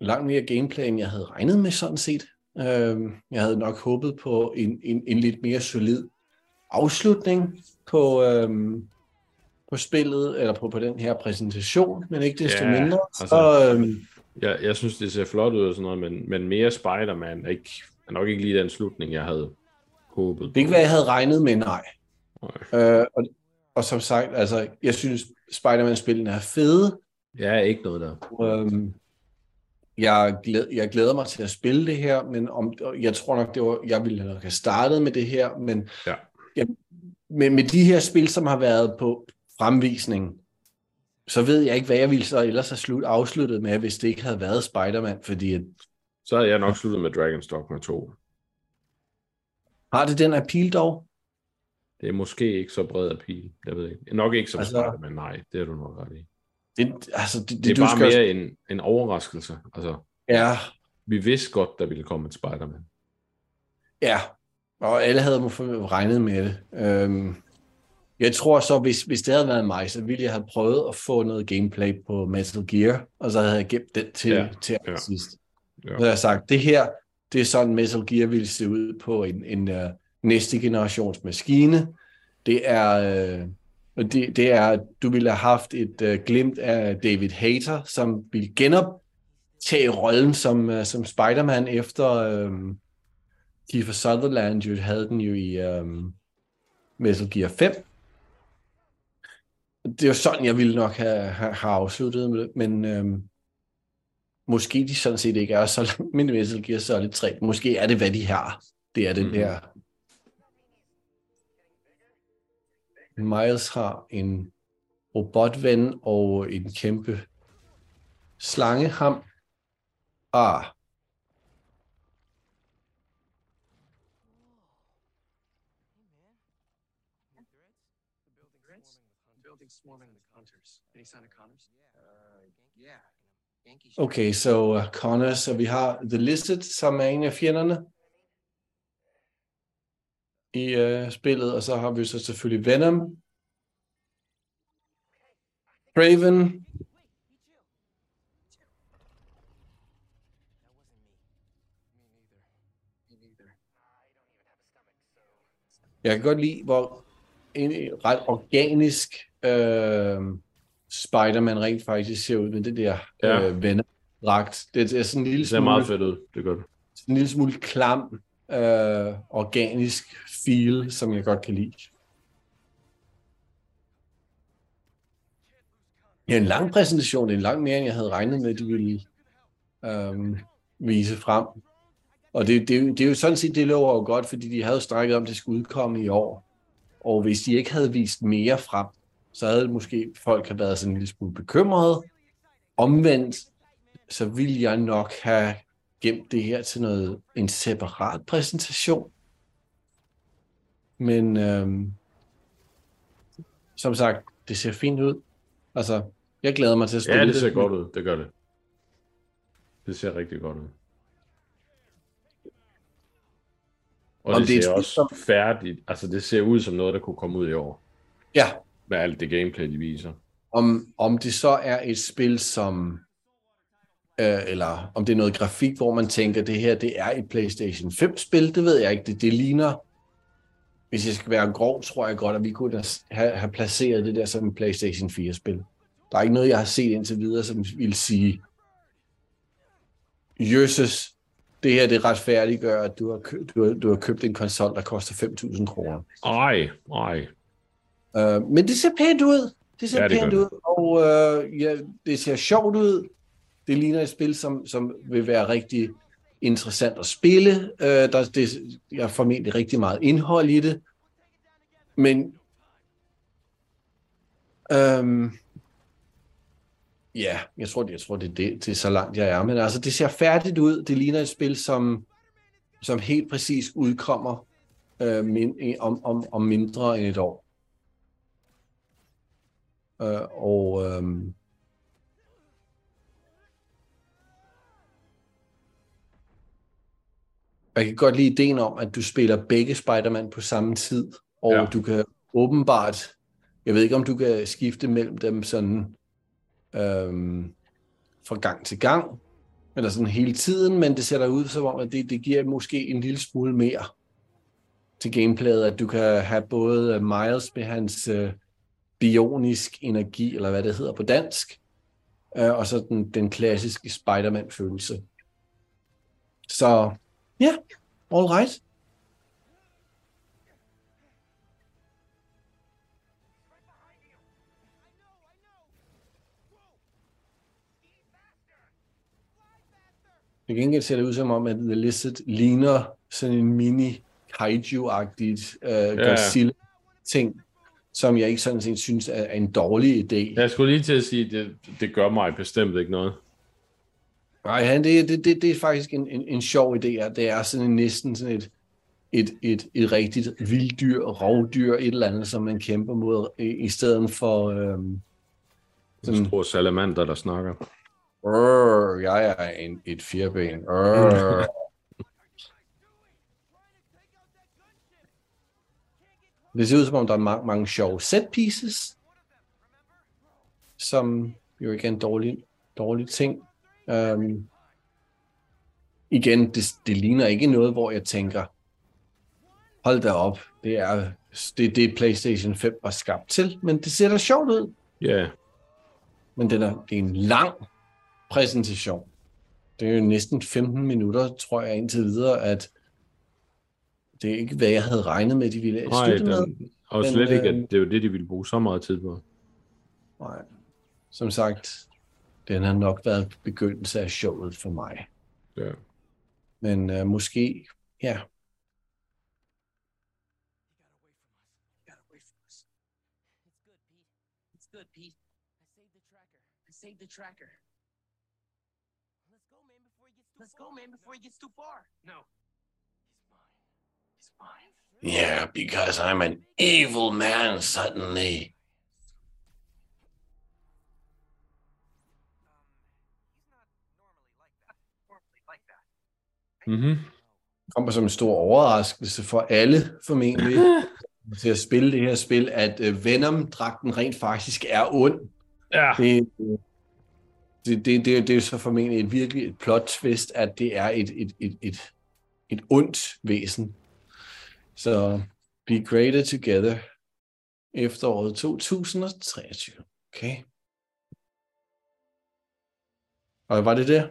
langt mere gameplay, end jeg havde regnet med sådan set. Øhm, jeg havde nok håbet på en, en, en lidt mere solid afslutning på, øhm, på spillet, eller på, på den her præsentation, men ikke desto Ja, mindre. altså- Så, øhm, Jeg, jeg synes, det ser flot ud og sådan noget, men, men mere Spider-Man er, ikke, er nok ikke lige den slutning, jeg havde håbet. det er ikke, hvad jeg havde regnet med, nej. Nej. Øh, og, og som sagt, altså, jeg synes, Spider-Man-spillene er fede. Ja, ikke noget der. Øhm, jeg, glæder, jeg glæder mig til at spille det her, men om, jeg tror nok, det var, jeg ville nok have startet med det her, men Ja. jeg, med, med de her spil, som har været på fremvisning, så ved jeg ikke, hvad jeg ville så ellers have slut, afsluttet med, hvis det ikke havde været Spider-Man, fordi at, Så havde jeg nok sluttet med Dragon's Dogma 2. har det den appeal dog? Det er måske ikke så bred appeal. Jeg ved ikke. Nok ikke som Altså- Spider-Man, nej. Det er du nok ret i. Det, altså, det, det, Det er du bare skal, mere en, en overraskelse. Altså, Ja, vi vidste godt, der ville komme et Spider-Man. Ja, og alle havde måske regnet med det. Øhm, jeg tror så, hvis, hvis det havde været mig, så ville jeg have prøvet at få noget gameplay på Metal Gear, og så havde jeg gemt den til, Ja, til ja. sidst. Ja. Så havde jeg sagt, det her, det er sådan Metal Gear ville se ud på en, en uh, næste generations maskine. Det er, uh, det, det er, du ville have haft et uh, glimt af David Hayter, som ville genoptage rollen som, uh, som Spider-Man efter... Uh, Kiefer Sutherland jo havde den jo i um, Metal Gear 5. Det er jo sådan, jeg ville nok have, have, have afsluttet med det, men, øhm, måske de sådan set ikke er så langt med Metal Gear Solid 3. Måske er det, hvad de har. Det er den Mhm. der... Miles har en robotven og en kæmpe slangeham. Ah, okay, så uh, Connor, så vi har The Listed, som er en af fjenderne. I uh, spillet, og så har vi så selvfølgelig Venom, Raven, Jeg kan godt lide, hvor en ret organisk øh, Spider-Man rent faktisk ser ud med det der Ja. øh, vennedragt. Det er sådan en lille Det ser smule, meget fedt ud. Det gør det. en lille smule klam, øh, organisk feel, som jeg godt kan lide. Ja, en lang præsentation. Det er langt mere, end jeg havde regnet med, de ville øhm, vise frem. Og det, det, er det er jo sådan set, det lover jo godt, fordi de havde jo strækket om, at det skulle udkomme i år. Og hvis de ikke havde vist mere frem, så havde måske folk have været sådan en lille smule bekymrede. Omvendt, så ville jeg nok have gemt det her til noget, en separat præsentation. Men øhm, som sagt, det ser fint ud. Altså, jeg glæder mig til at spille Ja, det ser godt ud. Det gør det. Det ser rigtig godt ud. Og Om det, det er et ser spil, også som- færdigt. Altså, det ser ud som noget, der kunne komme ud i år. Ja, Med alt det gameplay, de viser. om, om det så er et spil som, øh, eller om det er noget grafik, hvor man tænker, det her det er et PlayStation 5-spil, det ved jeg ikke. Det, det ligner, hvis jeg skal være grov, tror jeg godt, at vi kunne have, have placeret det der som en PlayStation 4-spil. Der er ikke noget, jeg har set indtil videre, som vil sige, Jøsses, det her det retfærdiggør, at du har, kø- du har, du har købt en konsol, der koster 5.000 kroner. Ej, ej. Uh, men det ser pænt ud. Det ser Ja, det pænt ud, og uh, ja, det ser sjovt ud. Det ligner et spil, som, som vil være rigtig interessant at spille. Uh, der det, jeg er formentlig rigtig meget indhold i det. Men um, ja, jeg tror, det, jeg tror det, er det, det er så langt, jeg er. Men altså, det ser færdigt ud. Det ligner et spil, som, som helt præcis udkommer uh, min, om, om, om mindre end et år. Øh, og øhm, jeg kan godt lide ideen om, at du spiller begge Spider-Man på samme tid, og Ja. du kan åbenbart, jeg ved ikke om du kan skifte mellem dem sådan øhm, fra gang til gang, eller sådan hele tiden, men det ser der ud som om, at det, det giver måske en lille smule mere til gameplayet, at du kan have både øh, Miles med hans øh, bionisk energi, eller hvad det hedder på dansk, øh, og så den, den klassiske Spider-Man-følelse. Så ja, all right. Til gengæld ser det ud som om, at The Lizard ligner sådan en mini kaiju-agtigt øh, Godzilla-ting, som jeg ikke sådan set synes er, en dårlig idé. Jeg skulle lige til at sige, at det, det gør mig bestemt ikke noget. Nej, han, det, det, det, det er faktisk en, en, en sjov idé. at Det er sådan en, næsten sådan et, et, et, et rigtigt vilddyr, rovdyr, et eller andet, som man kæmper mod, i, i stedet for øhm, En sådan, stor salamander, der snakker. "Rrr, jeg er en, et fireben. Rrr." Det ser ud som om, der er mange, mange sjove set pieces, som jo ikke er en dårlig, dårlig ting. Um, igen, det, det ligner ikke noget, hvor jeg tænker, hold da op, det er det, det PlayStation 5 var skabt til, men det ser da sjovt ud. Ja, Men den er, det er en lang præsentation. Det er jo næsten 15 minutter, tror jeg, indtil videre, at det er ikke, hvad jeg havde regnet med, de ville nej, slutte med. den, og Men, slet ikke, at det er jo det, de ville bruge så meget tid på. Nej. Som sagt, den har nok været begyndelse af showet for mig. Ja. Men øh, måske, ja, Got away from us. It's good, Pete. It's good, Pete. I saved the tracker. I saved the tracker. Let's go, man, before he gets too far. Let's go, man, before he gets too far. No. He's mine. He's mine. Yeah, because I'm an evil man suddenly. Normally like that. Mm-hmm. kommer som en stor overraskelse for alle formentlig til at spille det her spil, at øh, Venom-dragten rent faktisk er ond. Ja. Det, det, det, det, det er jo så formentlig et virkelig et plot twist, at det er et, et, et, et, et ondt væsen. Så Be Greater Together efteråret 2023. Okay. Og var det det?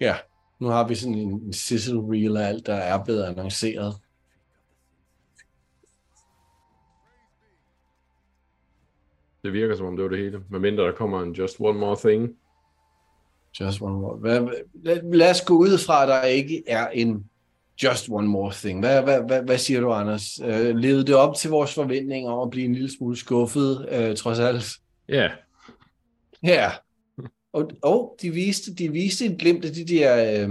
Ja, nu har vi sådan en, en sizzle reel af alt, der er blevet annonceret. Det virker som om det var det hele. Medmindre der kommer en Just One More Thing. Just one more. Hvad, lad, lad os gå ud fra, at der ikke er en just one more thing. Hvad, hvad, hvad, hvad siger du, Anders? Øh, levede det op til vores forventninger om at blive en lille smule skuffet, øh, trods alt? Ja. Ja. Og, og de, viste, de viste et glimt af de der, øh,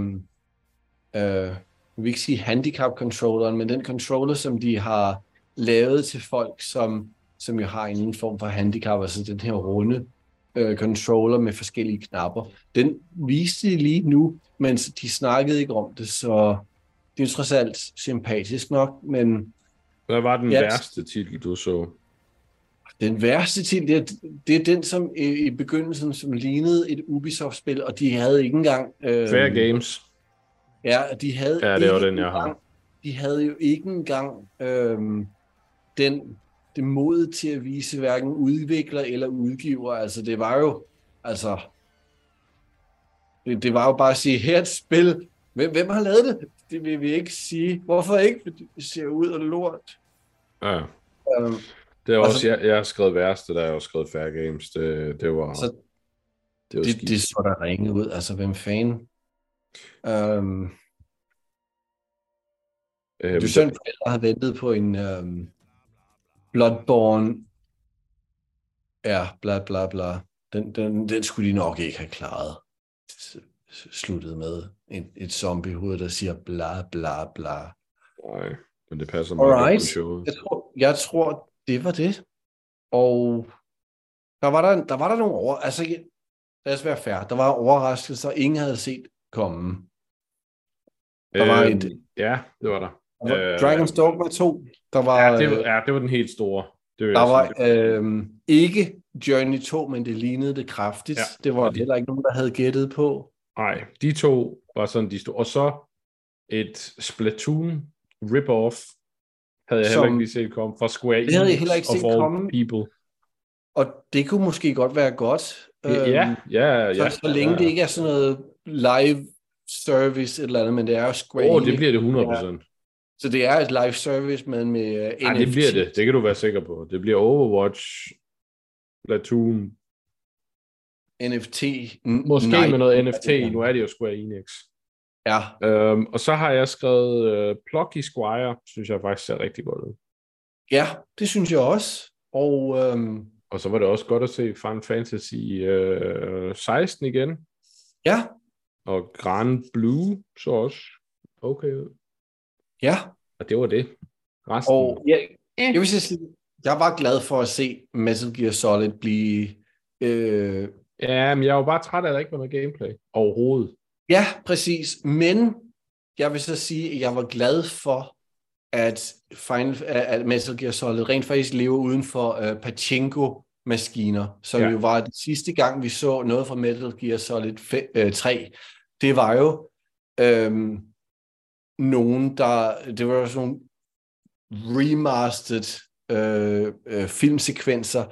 øh, jeg vil ikke sige handicap-controlleren, men den controller, som de har lavet til folk, som, som jo har en anden form for handicap, altså den her runde øh, controller med forskellige knapper. Den viste de lige nu, men de snakkede ikke om det, så det er trods alt sympatisk nok, men Hvad var den Ja. værste titel, du så? den værste til, det er, det er den, som i, i begyndelsen som lignede et Ubisoft-spil, og de havde ikke engang... Øh, Fair Games. Ja, de havde Ja, det var den, jeg engang, har. De havde jo ikke engang øhm, den, det mod til at vise hverken udvikler eller udgiver. Altså, det var jo, altså, det, det var jo bare at sige, her er et spil. Hvem, hvem har lavet det? Det vil vi ikke sige. Hvorfor ikke? Det ser ud af lort. Ja. Øhm, Det er Og også, så- jeg, jeg har skrevet værste, der har jeg også skrevet Fair Games. Det, det var, så det var det, skidt. det så der ringe ud. Altså, hvem fanden? Øhm, Øhm, er sådan, at har ventet på en øhm, Bloodborne. Ja, bla bla bla. Den, den, den skulle de nok ikke have klaret. Sluttet med et, et zombiehoved, der siger bla bla bla. Nej, men det passer meget Alright. på showet. Jeg tror, jeg tror, det var det. Og der var der, der, var der nogle over... Altså, lad os være fair. Der var overraskelser, ingen havde set komme. Der var Øhm, et- Ja, det var der. Var Øh, Dragon's Dogma 2. Der var, Ja, det, var, ja, det var den helt store. Det vil Der var øh, ikke Journey 2, men det lignede det kraftigt. Ja. Ja. Det var heller ikke nogen, der havde gættet på. Nej, de to var sådan de store. Og så et Splatoon rip-off havde jeg Som- heller ikke set komme fra Square Det havde jeg Enix heller ikke of set komme. People. Og det kunne måske godt være godt. Ja, ja, ja. så, så længe det ikke er sådan noget live service et eller andet, men det er jo Square Åh, oh, Enix. det bliver det 100%. Så det er et live service, men med uh, Ja, det bliver det. Det kan du være sikker på. Det bliver Overwatch, Splatoon, NFT. måske Nej. med noget NFT. Nu er det jo Square Enix. Ja, Øhm, og så har jeg skrevet uh, Plucky Squire, synes jeg faktisk ser rigtig godt ud. ja, det synes jeg også. Og øhm, Og så var det også godt at se Final Fantasy øh, 16 igen. ja, Og Grand Blue så også okay ud. ja. Og det var det. Resten. Og jeg, jeg vil sige, jeg var glad for at se Metal Gear Solid blive øh, Ja, men jeg var bare træt af, at der ikke var noget gameplay overhovedet. Ja, præcis. Men jeg vil så sige, at jeg var glad for, at, Final, at Metal Gear Solid rent faktisk lever uden for uh, pachinko-maskiner, som Ja. jo var det sidste gang, vi så noget fra Metal Gear Solid 5, øh, 3. Det var jo øhm, nogen, der... Det var sådan nogle remastered øh, øh, filmsekvenser,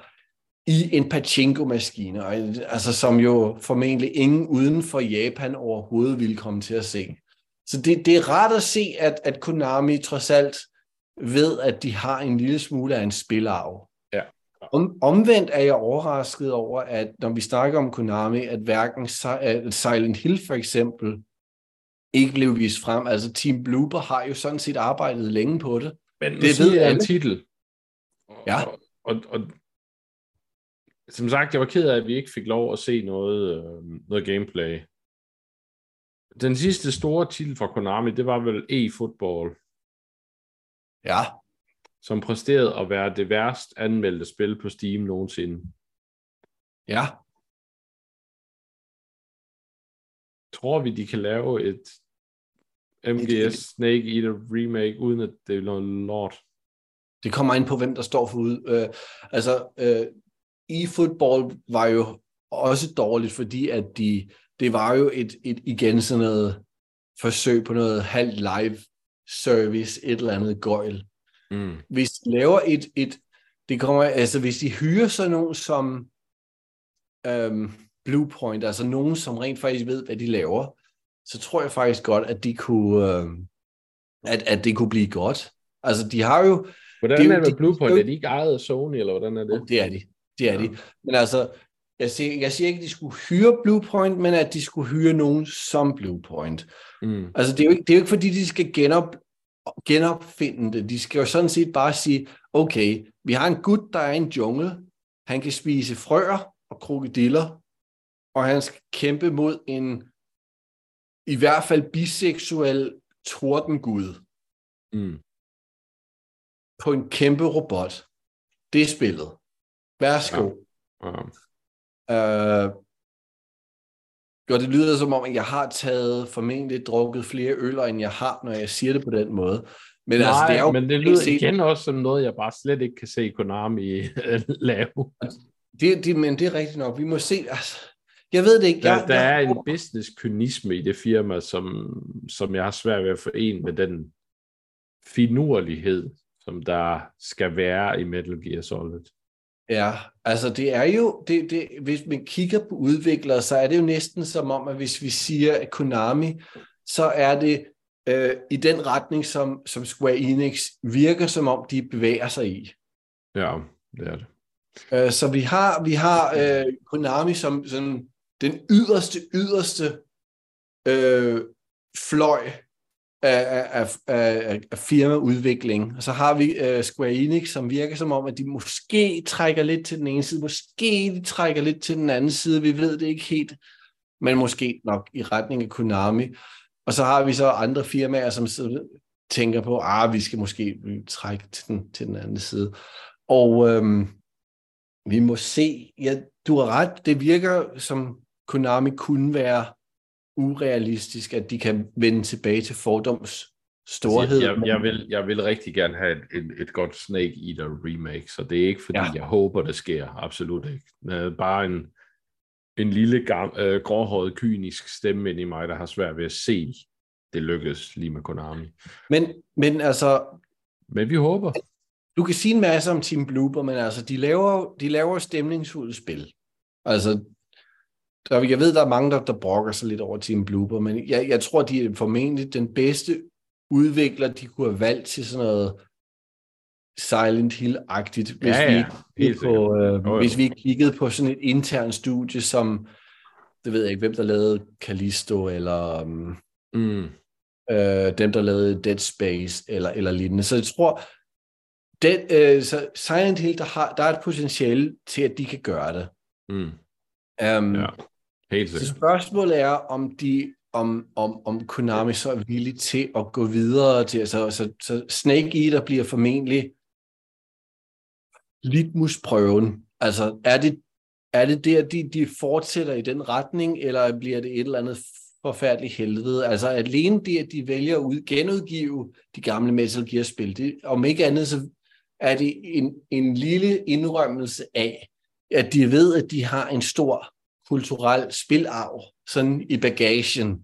i en pachinko-maskine, altså som jo formentlig ingen uden for Japan overhovedet ville komme til at se. Så det, det er rart at se, at, at Konami trods alt ved, at de har en lille smule af en spilarv. Ja. Om, omvendt er jeg overrasket over, at når vi snakker om Konami, at hverken Si- Silent Hill for eksempel ikke blev vist frem. Altså Team Blooper har jo sådan set arbejdet længe på det. Men Det ved jeg en titel. Ja. Og, og, og, som sagt, jeg var ked af, at vi ikke fik lov at se noget, øh, noget gameplay. Den sidste store titel fra Konami, det var vel e-football, Ja, som præsterede at være det værst anmeldte spil på Steam nogensinde. ja. Tror vi, de kan lave et MGS Snake Eater remake, uden at det er noget lort? Det kommer ind på, hvem der står for ud. Øh, altså, øh, e-football var jo også dårligt, fordi at de, det var jo et, et igen sådan noget forsøg på noget halvt live service, et eller andet gøjl. Mm. Hvis de laver et, et det kommer, altså hvis de hyrer sådan nogen som øhm, Bluepoint, altså nogen, som rent faktisk ved, hvad de laver, så tror jeg faktisk godt, at de kunne, øhm, at, at det kunne blive godt. Altså, de har jo, Hvordan Det er det med de- Bluepoint? de- Er de ikke ejet af Sony, eller hvordan er det? det er de, det er Ja. de. Men altså, jeg siger, jeg siger ikke, at de skulle hyre Bluepoint, men at de skulle hyre nogen som Bluepoint. Mm. Altså, det er jo ikke, det er jo ikke fordi, de skal genop, genopfinde det. De skal jo sådan set bare sige, okay, vi har en gut, der er i en jungle. Han kan spise frøer og krokodiller, og han skal kæmpe mod en i hvert fald biseksuel tordengud Mm. på en kæmpe robot. Det er spillet. Værsgo. Ja. Øh, og det lyder som om, at jeg har taget formentlig drukket flere øller, end jeg har, når jeg siger det på den måde. Men Nej, altså, det er jo men det lyder set- igen også som noget, jeg bare slet ikke kan se Konami lave. Det, det, men det er rigtigt nok. Vi må se. Altså, jeg ved det ikke. Der, Jeg, der jeg, er en business-kynisme i det firma, som, som jeg har svært ved at forene med den finurlighed, som der skal være i Metal Gear Solid. Ja, altså det er jo, det, det, hvis man kigger på udviklere, så er det jo næsten som om, at hvis vi siger at Konami, så er det øh, i den retning, som, som Square Enix virker som om, de bevæger sig i. Ja, det er det. Øh, så vi har, vi har øh, Konami som sådan den yderste, yderste øh, fløj af, af, af, af, af firmaudvikling. Og så har vi øh, Square Enix, som virker som om, at de måske trækker lidt til den ene side, måske de trækker lidt til den anden side, vi ved det ikke helt, men måske nok i retning af Konami. Og så har vi så andre firmaer, som tænker på, ah, vi skal måske trække til den, til den anden side. Og øhm, vi må se. Ja, du har ret. Det virker som Konami kunne være urealistisk, at de kan vende tilbage til fordoms storhed. Jeg, jeg, vil, jeg vil rigtig gerne have et, et, et godt Snake Eater remake, så det er ikke fordi, Ja. jeg håber, det sker. Absolut ikke. Er bare en, en lille gam, øh, gråhåret, kynisk stemme ind i mig, der har svært ved at se, det lykkes lige med Konami. men, men altså, Men vi håber. du kan sige en masse om Team Blooper, men altså, de laver, de laver stemningsfulde spil. Altså, der, jeg ved, der er mange, der, der brokker sig lidt over Team Blooper, men jeg, jeg tror, de er formentlig den bedste udvikler, de kunne have valgt til sådan noget Silent Hill-agtigt, hvis, Ja, vi ja, ikke kiggede på, øh, Jo, jo. hvis vi kiggede på sådan et internt studie, som, det ved jeg ikke, hvem der lavede Callisto, eller um, Mm. øh, dem, der lavede Dead Space, eller, eller lignende. Så jeg tror, den, øh, så Silent Hill, der, har, der er et potentiale til, at de kan gøre det. Mm. Um, Ja. Helt så sikkert. spørgsmålet er, om de om, om, om Konami så er villig til at gå videre til, så, så, så Snake Eater bliver formentlig litmusprøven. Altså, er det, er det der, de, de fortsætter i den retning, eller bliver det et eller andet forfærdeligt helvede? Altså, alene det, at de vælger at ud, genudgive de gamle Metal Gear-spil, det, om ikke andet, så er det en, en lille indrømmelse af, at de ved, at de har en stor kulturel spilarv sådan i bagagen.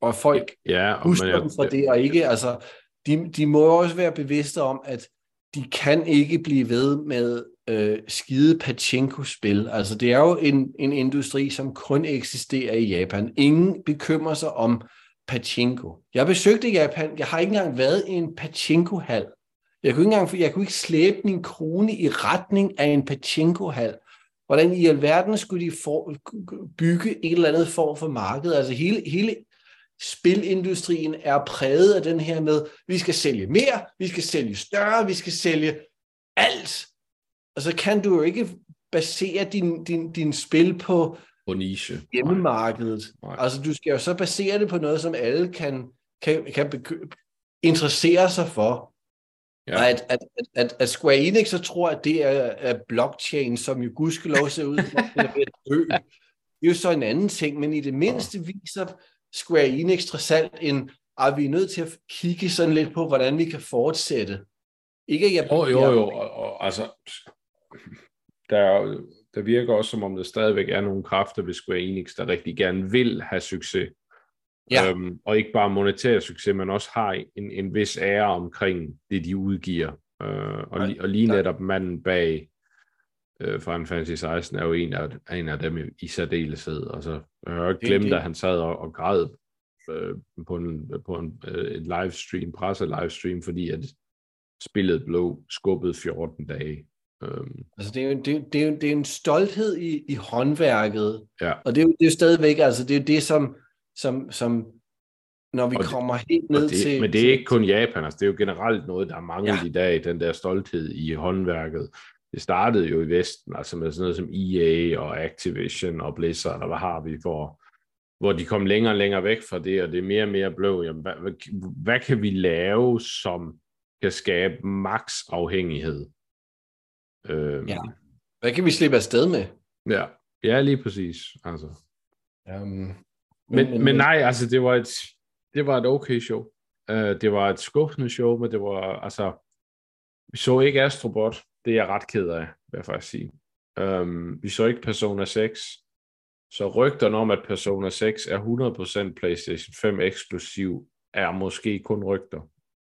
Og folk Ja, og, husker men jeg, dem fra det, og ikke, altså, de, de må også være bevidste om, at de kan ikke blive ved med øh, skide pachinko-spil. Altså, det er jo en, en industri, som kun eksisterer i Japan. Ingen bekymrer sig om pachinko. Jeg besøgte Japan, jeg har ikke engang været i en pachinko-hal. Jeg kunne ikke engang, jeg kunne ikke slæbe min krone i retning af en pachinko-hal. Hvordan i alverden skulle de for, bygge et eller andet form for marked? Altså hele, hele spilindustrien er præget af den her med, vi skal sælge mere, vi skal sælge større, vi skal sælge alt. Og så kan du jo ikke basere din, din, din spil på På niche. hjemmemarkedet. Nej. Altså du skal jo så basere det på noget, som alle kan, kan, kan beky- interessere sig for. Ja. At, at, at, at, at Square Enix så tror, at det er, er blockchain, som jo gudskelov ser ud, som om den er ved at dø. Det er jo så en anden ting, men i det mindste viser Square Enix trods alt en, at vi er nødt til at kigge sådan lidt på, hvordan vi kan fortsætte. Ikke at jeg, Jo, jo, jo. Og, og, altså, der, er der virker også, som om der stadigvæk er nogle kræfter ved Square Enix, der rigtig gerne vil have succes. Ja. Øhm, og ikke bare monetær succes, men også har en, en vis ære omkring det, de udgiver. Øh, og, li, og lige netop manden bag øh, Final Fantasy 16 er jo en af, en af dem i, i særdeleshed. Og så jeg har jo ikke glemt, at han sad og, og græd øh, på en, på en øh, et livestream, presse livestream, fordi at spillet blev skubbet 14 dage. Øhm, Altså, det er jo, det, er- det, er jo, det er en stolthed i, i håndværket, Ja. og det er, jo, det er jo stadigvæk, altså det er jo det, som, som, som når vi Og det- kommer helt og ned det, til... men det er ikke kun Japan, altså det er jo generelt noget, der er manglet Ja. i dag, den der stolthed i håndværket. Det startede jo i Vesten, altså med sådan noget som EA og Activision og Blizzard, og hvad har vi for, hvor de kom længere og længere væk fra det, og det er mere og mere blev, jamen, hvad, hvad, hvad kan vi lave, som kan skabe maks afhængighed? Øhm, Ja. Hvad kan vi slippe afsted med? ja. Ja, lige præcis. Altså. Um, Men, men, men nej, altså det var et, det var et okay show. Uh, det var et skuffende show, men det var, altså, vi så ikke Astrobot. Det er jeg ret ked af, vil jeg faktisk sige. Um, vi så ikke Persona 6. Så rygterne om, at Persona 6 er 100% PlayStation 5 eksklusiv, er måske kun rygter.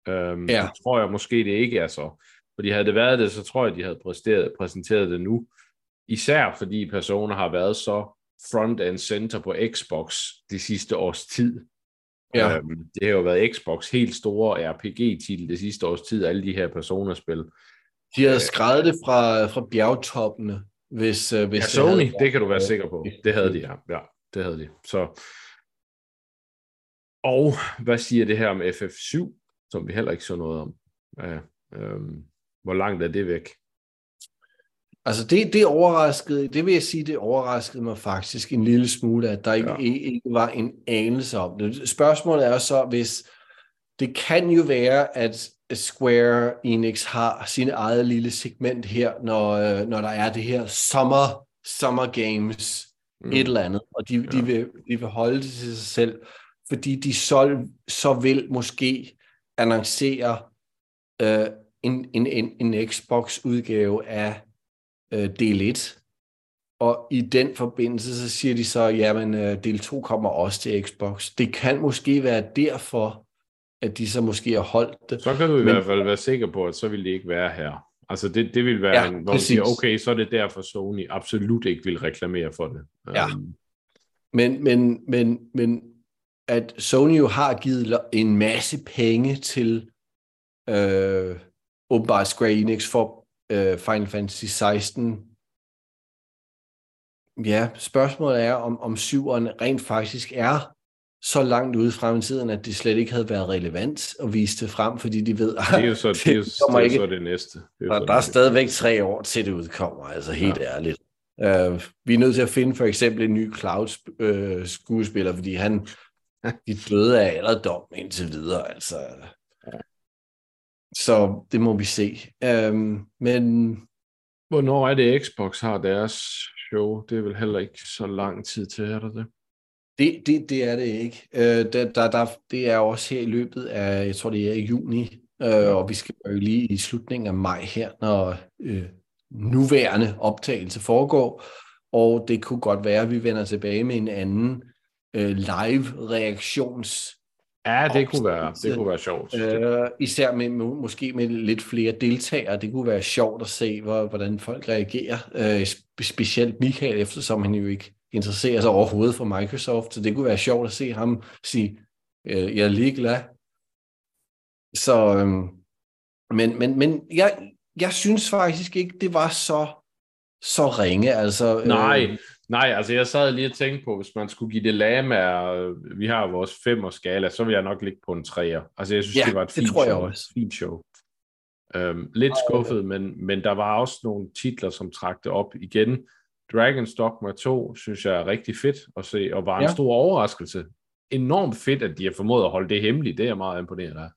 Um, Ja. Det tror jeg måske, det ikke er så. Fordi havde det været det, så tror jeg, de havde præsteret, præsenteret det nu. Især fordi Persona har været så front and center på Xbox de sidste års tid. Ja. Øhm, det har jo været Xbox helt store RPG-titel det sidste års tid, alle de her Persona-spil. De havde skrevet det fra, fra bjergtoppene, hvis, øh, hvis Ja, det Sony, det, været- kan du være sikker på. Det havde de, ja. ja det havde de. Så. Og hvad siger det her om FF7, som vi heller ikke så noget om? Ja, øhm, hvor langt er det væk? Altså det, det overraskede, det vil jeg sige, det overraskede mig faktisk en lille smule, at der ikke, Ja. ikke, var en anelse om det. Spørgsmålet er så, hvis det kan jo være, at Square Enix har sin eget lille segment her, når, øh, når der er det her summer, summer games, mm. et eller andet, og de, ja. de, vil, de vil holde det til sig selv, fordi de så, så vil måske annoncere øh, en, en, en, en Xbox-udgave af øh, del 1. Og i den forbindelse, så siger de så, jamen øh, del 2 kommer også til Xbox. Det kan måske være derfor, at de så måske har holdt det. Så kan du i Men- hvert fald være sikker på, at så vil det ikke være her. Altså det, det vil være, Ja, en, hvor man siger, okay, så er det derfor Sony absolut ikke vil reklamere for det. Ja. Øhm, Men, men, men, men at Sony jo har givet en masse penge til øh, åbenbart Square Enix for øh, Final Fantasy 16. Ja, spørgsmålet er, om, om syveren rent faktisk er så langt ude i fremtiden, at det slet ikke havde været relevant at vise det frem, fordi de ved, det er jo så det, er jo, det, er ikke. så det næste. Det er Der, der er det stadigvæk tre år til det udkommer, altså helt ja. ærligt. Uh, vi er nødt til at finde for eksempel en ny Cloud-skuespiller, fordi han de døde af alderdom indtil videre. Altså. Så det må vi se. Um, men Hvornår er det, Xbox har deres show? Det er vel heller ikke så lang tid til, er der det? det, det, det er det ikke. Uh, der, der, der, det er også her i løbet af, jeg tror det er i juni, uh, og vi skal jo lige i slutningen af maj her, når uh, nuværende optagelse foregår. Og det kunne godt være, at vi vender tilbage med en anden øh, live-reaktions Ja, det kunne være, det kunne være sjovt. Øh, især med, må, måske med lidt flere deltagere. Det kunne være sjovt at se, hvor, hvordan folk reagerer. Øh, spe- specielt Michael, eftersom han jo ikke interesserer sig overhovedet for Microsoft. Så det kunne være sjovt at se ham sige, øh, jeg er ligeglad. Så, øh, Men, men, men jeg, jeg synes faktisk ikke, det var så, så ringe. Altså, Nej, øh, nej, altså jeg sad lige og tænkte på, hvis man skulle give det lamaer, vi har vores femmer skala, så vil jeg nok ligge på en træer. Altså jeg synes, Ja, det var et fint tror jeg show. også. Fint show. Øhm, lidt skuffet, men, men der var også nogle titler, som trak det op igen. Dragon's Dogma 2, synes jeg er rigtig fedt at se, og var en Ja. stor overraskelse. Enormt fedt, at de har formået at holde det hemmeligt. Det er jeg meget imponeret af.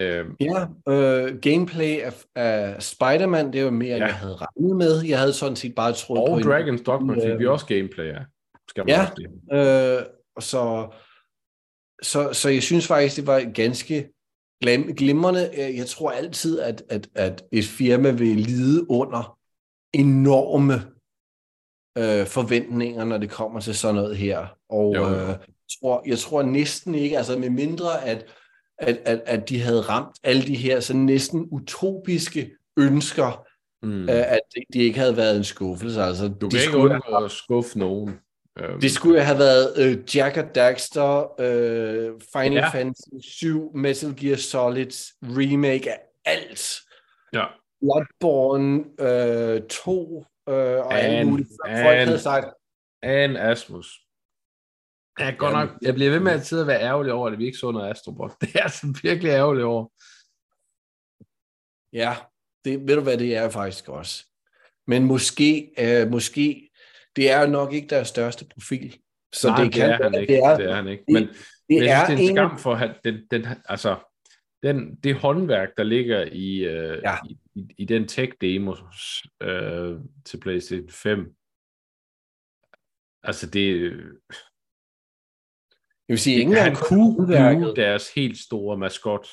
Øhm, Ja, øh, gameplay af, af Spider-Man, det var mere, ja. end Ja. jeg havde regnet med. Jeg havde sådan set bare troet på... og en- Dragon's Dogma fik vi øh, også gameplay af. Skal man Ja. Øh, så, så, så jeg synes faktisk, det var ganske glim- glimrende. Øh, Jeg tror altid, at, at, at et firma vil lide under enorme øh, forventninger, når det kommer til sådan noget her. Og Jo, jo. øh, tror, jeg tror næsten ikke, altså med mindre, at, at, at, at de havde ramt alle de her sådan næsten utopiske ønsker, Mm. at de, de ikke havde været en skuffelse. Altså, Du kan ikke undgå at skuffe nogen. Øhm, det skulle have været øh, Jack og Daxter, øh, Final Ja. Fantasy 7, Metal Gear Solid, remake af alt. Ja. Bloodborne øh, 2 øh, og alt And- muligt. Folk and- havde sagt, Anne Asmus. Jeg, godt nok, jeg bliver ved med at sidde og være ærgerlig over, at vi ikke så noget Astrobot. Det er jeg altså virkelig ærgerlig over. ja, det, ved du hvad, det er faktisk også. Men måske, øh, måske, det er nok ikke deres største profil. Så Nej, det, kan er han være, ikke. det er, det er han ikke. det- Men, det men jeg er synes, det er en en, skam for, at den, den, altså, den, det håndværk, der ligger i, øh, Ja. i, i, i den tech-demo øh, til PlayStation 5, altså det, jeg vil sige, ikke engang kunne blive deres helt store maskot,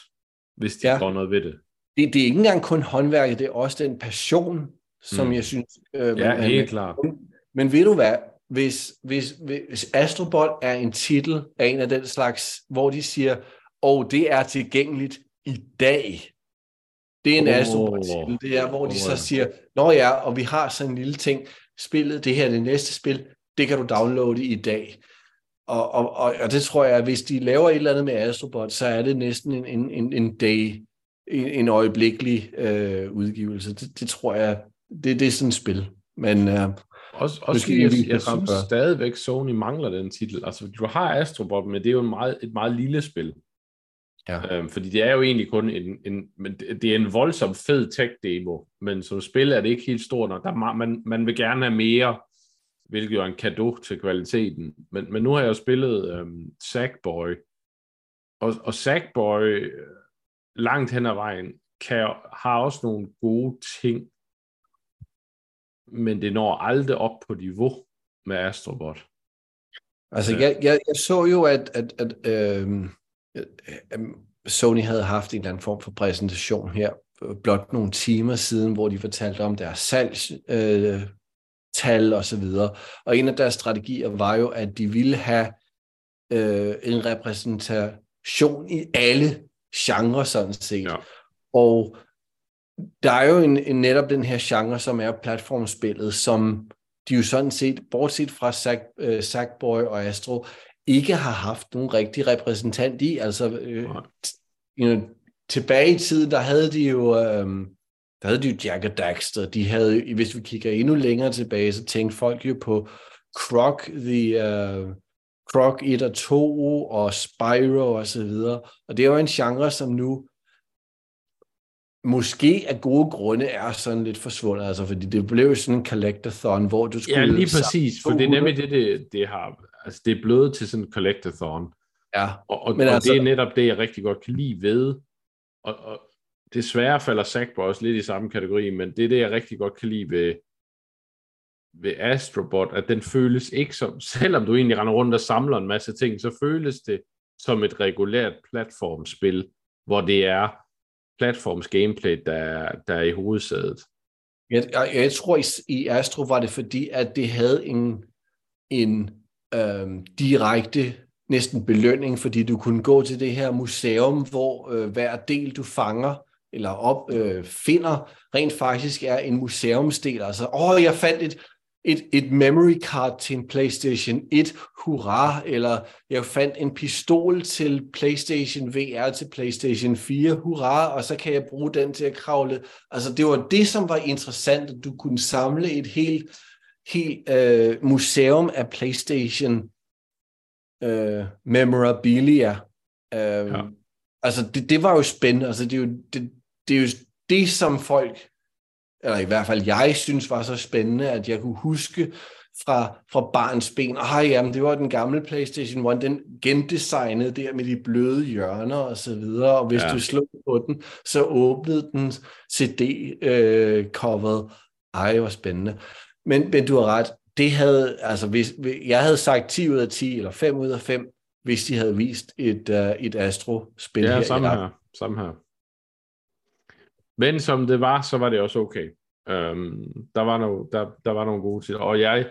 hvis de Ja. gjorde noget ved det. det, det er ikke engang kun håndværket, det er også den passion, som Mm. jeg synes... Øh, Ja, man- helt klart. Men ved du hvad, hvis, hvis, hvis Astrobot er en titel af en af den slags, hvor de siger, og oh, det er tilgængeligt i dag. Det er en oh. Astrobot-titel, det er, hvor de så siger, nå ja, og vi har sådan en lille ting, spillet, det her er det næste spil, det kan du downloade i dag. Og, og, og, og det tror jeg, at hvis de laver et eller andet med Astrobot, så er det næsten en, en, en, en day, en, en øjeblikkelig øh, udgivelse. Det, det tror jeg, det, det er sådan et spil. Men øh, Også, også fordi jeg, jeg frem synes før. stadigvæk, Sony mangler den titel. Altså, du har Astrobot, men det er jo en meget, et meget lille spil. Ja. Øhm, fordi det er jo egentlig kun en, en men det er en voldsom fed tech-demo, men som spil er det ikke helt stort nok. Der, er ma- man, man vil gerne have mere, hvilket jo er en kado til kvaliteten. Men, men nu har jeg jo spillet øhm, Sackboy, og, og Sackboy øh, langt hen ad vejen kan, har også nogle gode ting, men det når aldrig op på niveau med Astrobot. Altså, Ja. jeg, jeg, jeg så jo, at, at, at øh, Sony havde haft en eller anden form for præsentation her, øh, blot nogle timer siden, hvor de fortalte om deres salgstal øh, tal og så videre. Og en af deres strategier var jo, at de ville have øh, en repræsentation i alle genrer, sådan set. Ja. Og der er jo en, en netop den her genre, som er platformspillet, som de jo sådan set, bortset fra Sack, øh, Sackboy og Astro, ikke har haft nogen rigtig repræsentant i. Altså, øh, you know, tilbage i tiden, der havde de jo, øh, der havde de jo Jack og Daxter. De havde, hvis vi kigger endnu længere tilbage, så tænkte folk jo på Croc, the, uh, Croc 1 og 2 og Spyro og så videre. Og det er jo en genre, som nu måske af gode grunde er sådan lidt forsvundet, altså fordi det blev jo sådan en collectathon, hvor du skulle... Ja, lige præcis, for det er 200. nemlig det, det, det har, altså det er blevet til sådan en collectathon, Ja, og, og, Men og altså- det er netop det, jeg rigtig godt kan lide ved, og, og desværre falder Sackboy også lidt i samme kategori, men det er det, jeg rigtig godt kan lide ved, ved Astrobot, at den føles ikke som, selvom du egentlig render rundt og samler en masse ting, så føles det som et regulært platformspil, hvor det er platforms gameplay, der, der er i hovedsædet. jeg, jeg, jeg tror i, i Astro var det fordi, at det havde en, en øhm, direkte næsten belønning, fordi du kunne gå til det her museum, hvor øh, hver del du fanger eller op øh, finder, rent faktisk er en museumsdel. Altså, åh, jeg fandt et, et, et memory card til en PlayStation 1, hurra, eller jeg fandt en pistol til PlayStation VR til PlayStation 4, hurra, og så kan jeg bruge den til at kravle. Altså det var det, som var interessant, at du kunne samle et helt, helt øh, museum af PlayStation øh, memorabilia. Øh, ja. Altså det, det var jo spændende, altså det er jo det, det, er jo det, som folk eller i hvert fald jeg synes var så spændende, at jeg kunne huske fra, fra barns ben, ah jamen, det var den gamle PlayStation 1, den gendesignede der med de bløde hjørner og så videre, og hvis ja. du slog på den, så åbnede den CD-coveret. Øh, Ej, hvor spændende. Men, men du har ret, det havde, altså hvis, jeg havde sagt 10 ud af 10, eller 5 ud af 5, hvis de havde vist et, uh, et Astro-spil ja, her. samme her, samme her. Men som det var, så var det også okay. Um, der, var no, der, der var nogle gode til. Og jeg,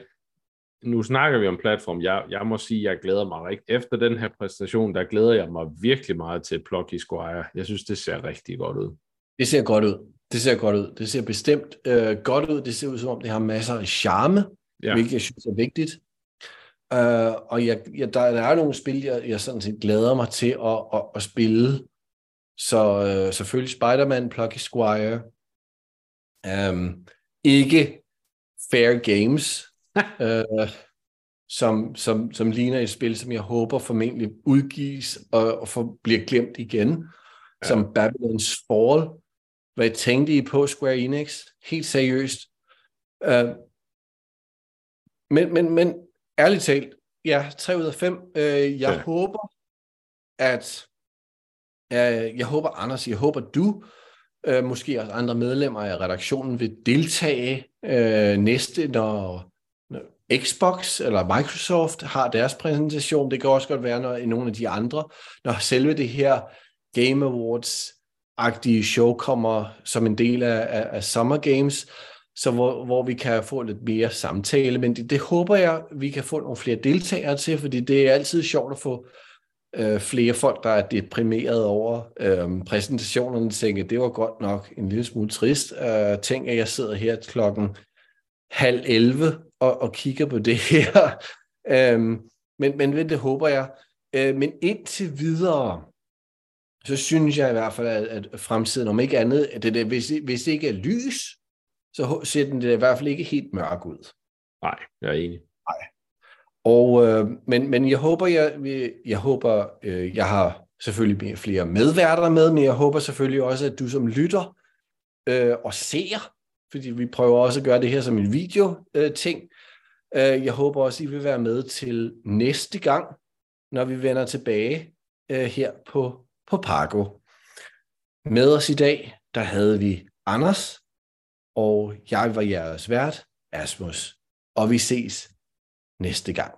nu snakker vi om platform. Jeg, jeg må sige, jeg glæder mig rigtig. Efter den her præstation, der glæder jeg mig virkelig meget til Plucky Squire. Jeg synes, det ser rigtig godt ud. Det ser godt ud. Det ser godt ud. Det ser bestemt øh, godt ud. Det ser ud som om, det har masser af charme, ja. hvilket jeg synes er vigtigt. Uh, og jeg, jeg, der, der er nogle spil, jeg, jeg sådan set glæder mig til at, at, at spille. Så uh, selvfølgelig Spider-Man, Plucky Squire, Um, ikke fair games, uh, som, som, som ligner et spil, som jeg håber formentlig udgives og, og for, bliver glemt igen, ja. som Babylon's Fall. Hvad tænkte I på Square Enix? Helt seriøst. Uh, men, men, men ærligt talt, ja, 3 ud af 5. Uh, jeg ja. håber, at uh, jeg håber, Anders, jeg håber, du øh, måske også andre medlemmer af redaktionen vil deltage øh, næste, når, når Xbox eller Microsoft har deres præsentation. Det kan også godt være, når nogle af de andre, når selve det her Game Awards agtige show kommer som en del af, af, af Summer Games, så hvor, hvor vi kan få lidt mere samtale. Men det, det håber jeg, vi kan få nogle flere deltagere til, fordi det er altid sjovt at få øh, flere folk, der er deprimeret over øh, præsentationerne, tænker, det var godt nok en lille smule trist. Øh, tænk, at jeg sidder her klokken halv 11 og, og kigger på det her. øh, men, men det håber jeg. Øh, men indtil videre, så synes jeg i hvert fald, at, at fremtiden, om ikke andet, at det der, hvis, hvis det ikke er lys, så ser den det i hvert fald ikke helt mørk ud. Nej, jeg er enig. Og, øh, men, men jeg håber, jeg, jeg håber, øh, jeg har selvfølgelig flere medværter med, men jeg håber selvfølgelig også, at du som lytter øh, og ser, fordi vi prøver også at gøre det her som en video-ting, øh, øh, jeg håber også, I vil være med til næste gang, når vi vender tilbage øh, her på, på Pargo. Med os i dag, der havde vi Anders, og jeg var jeres vært, Asmus. Og vi ses næste gang.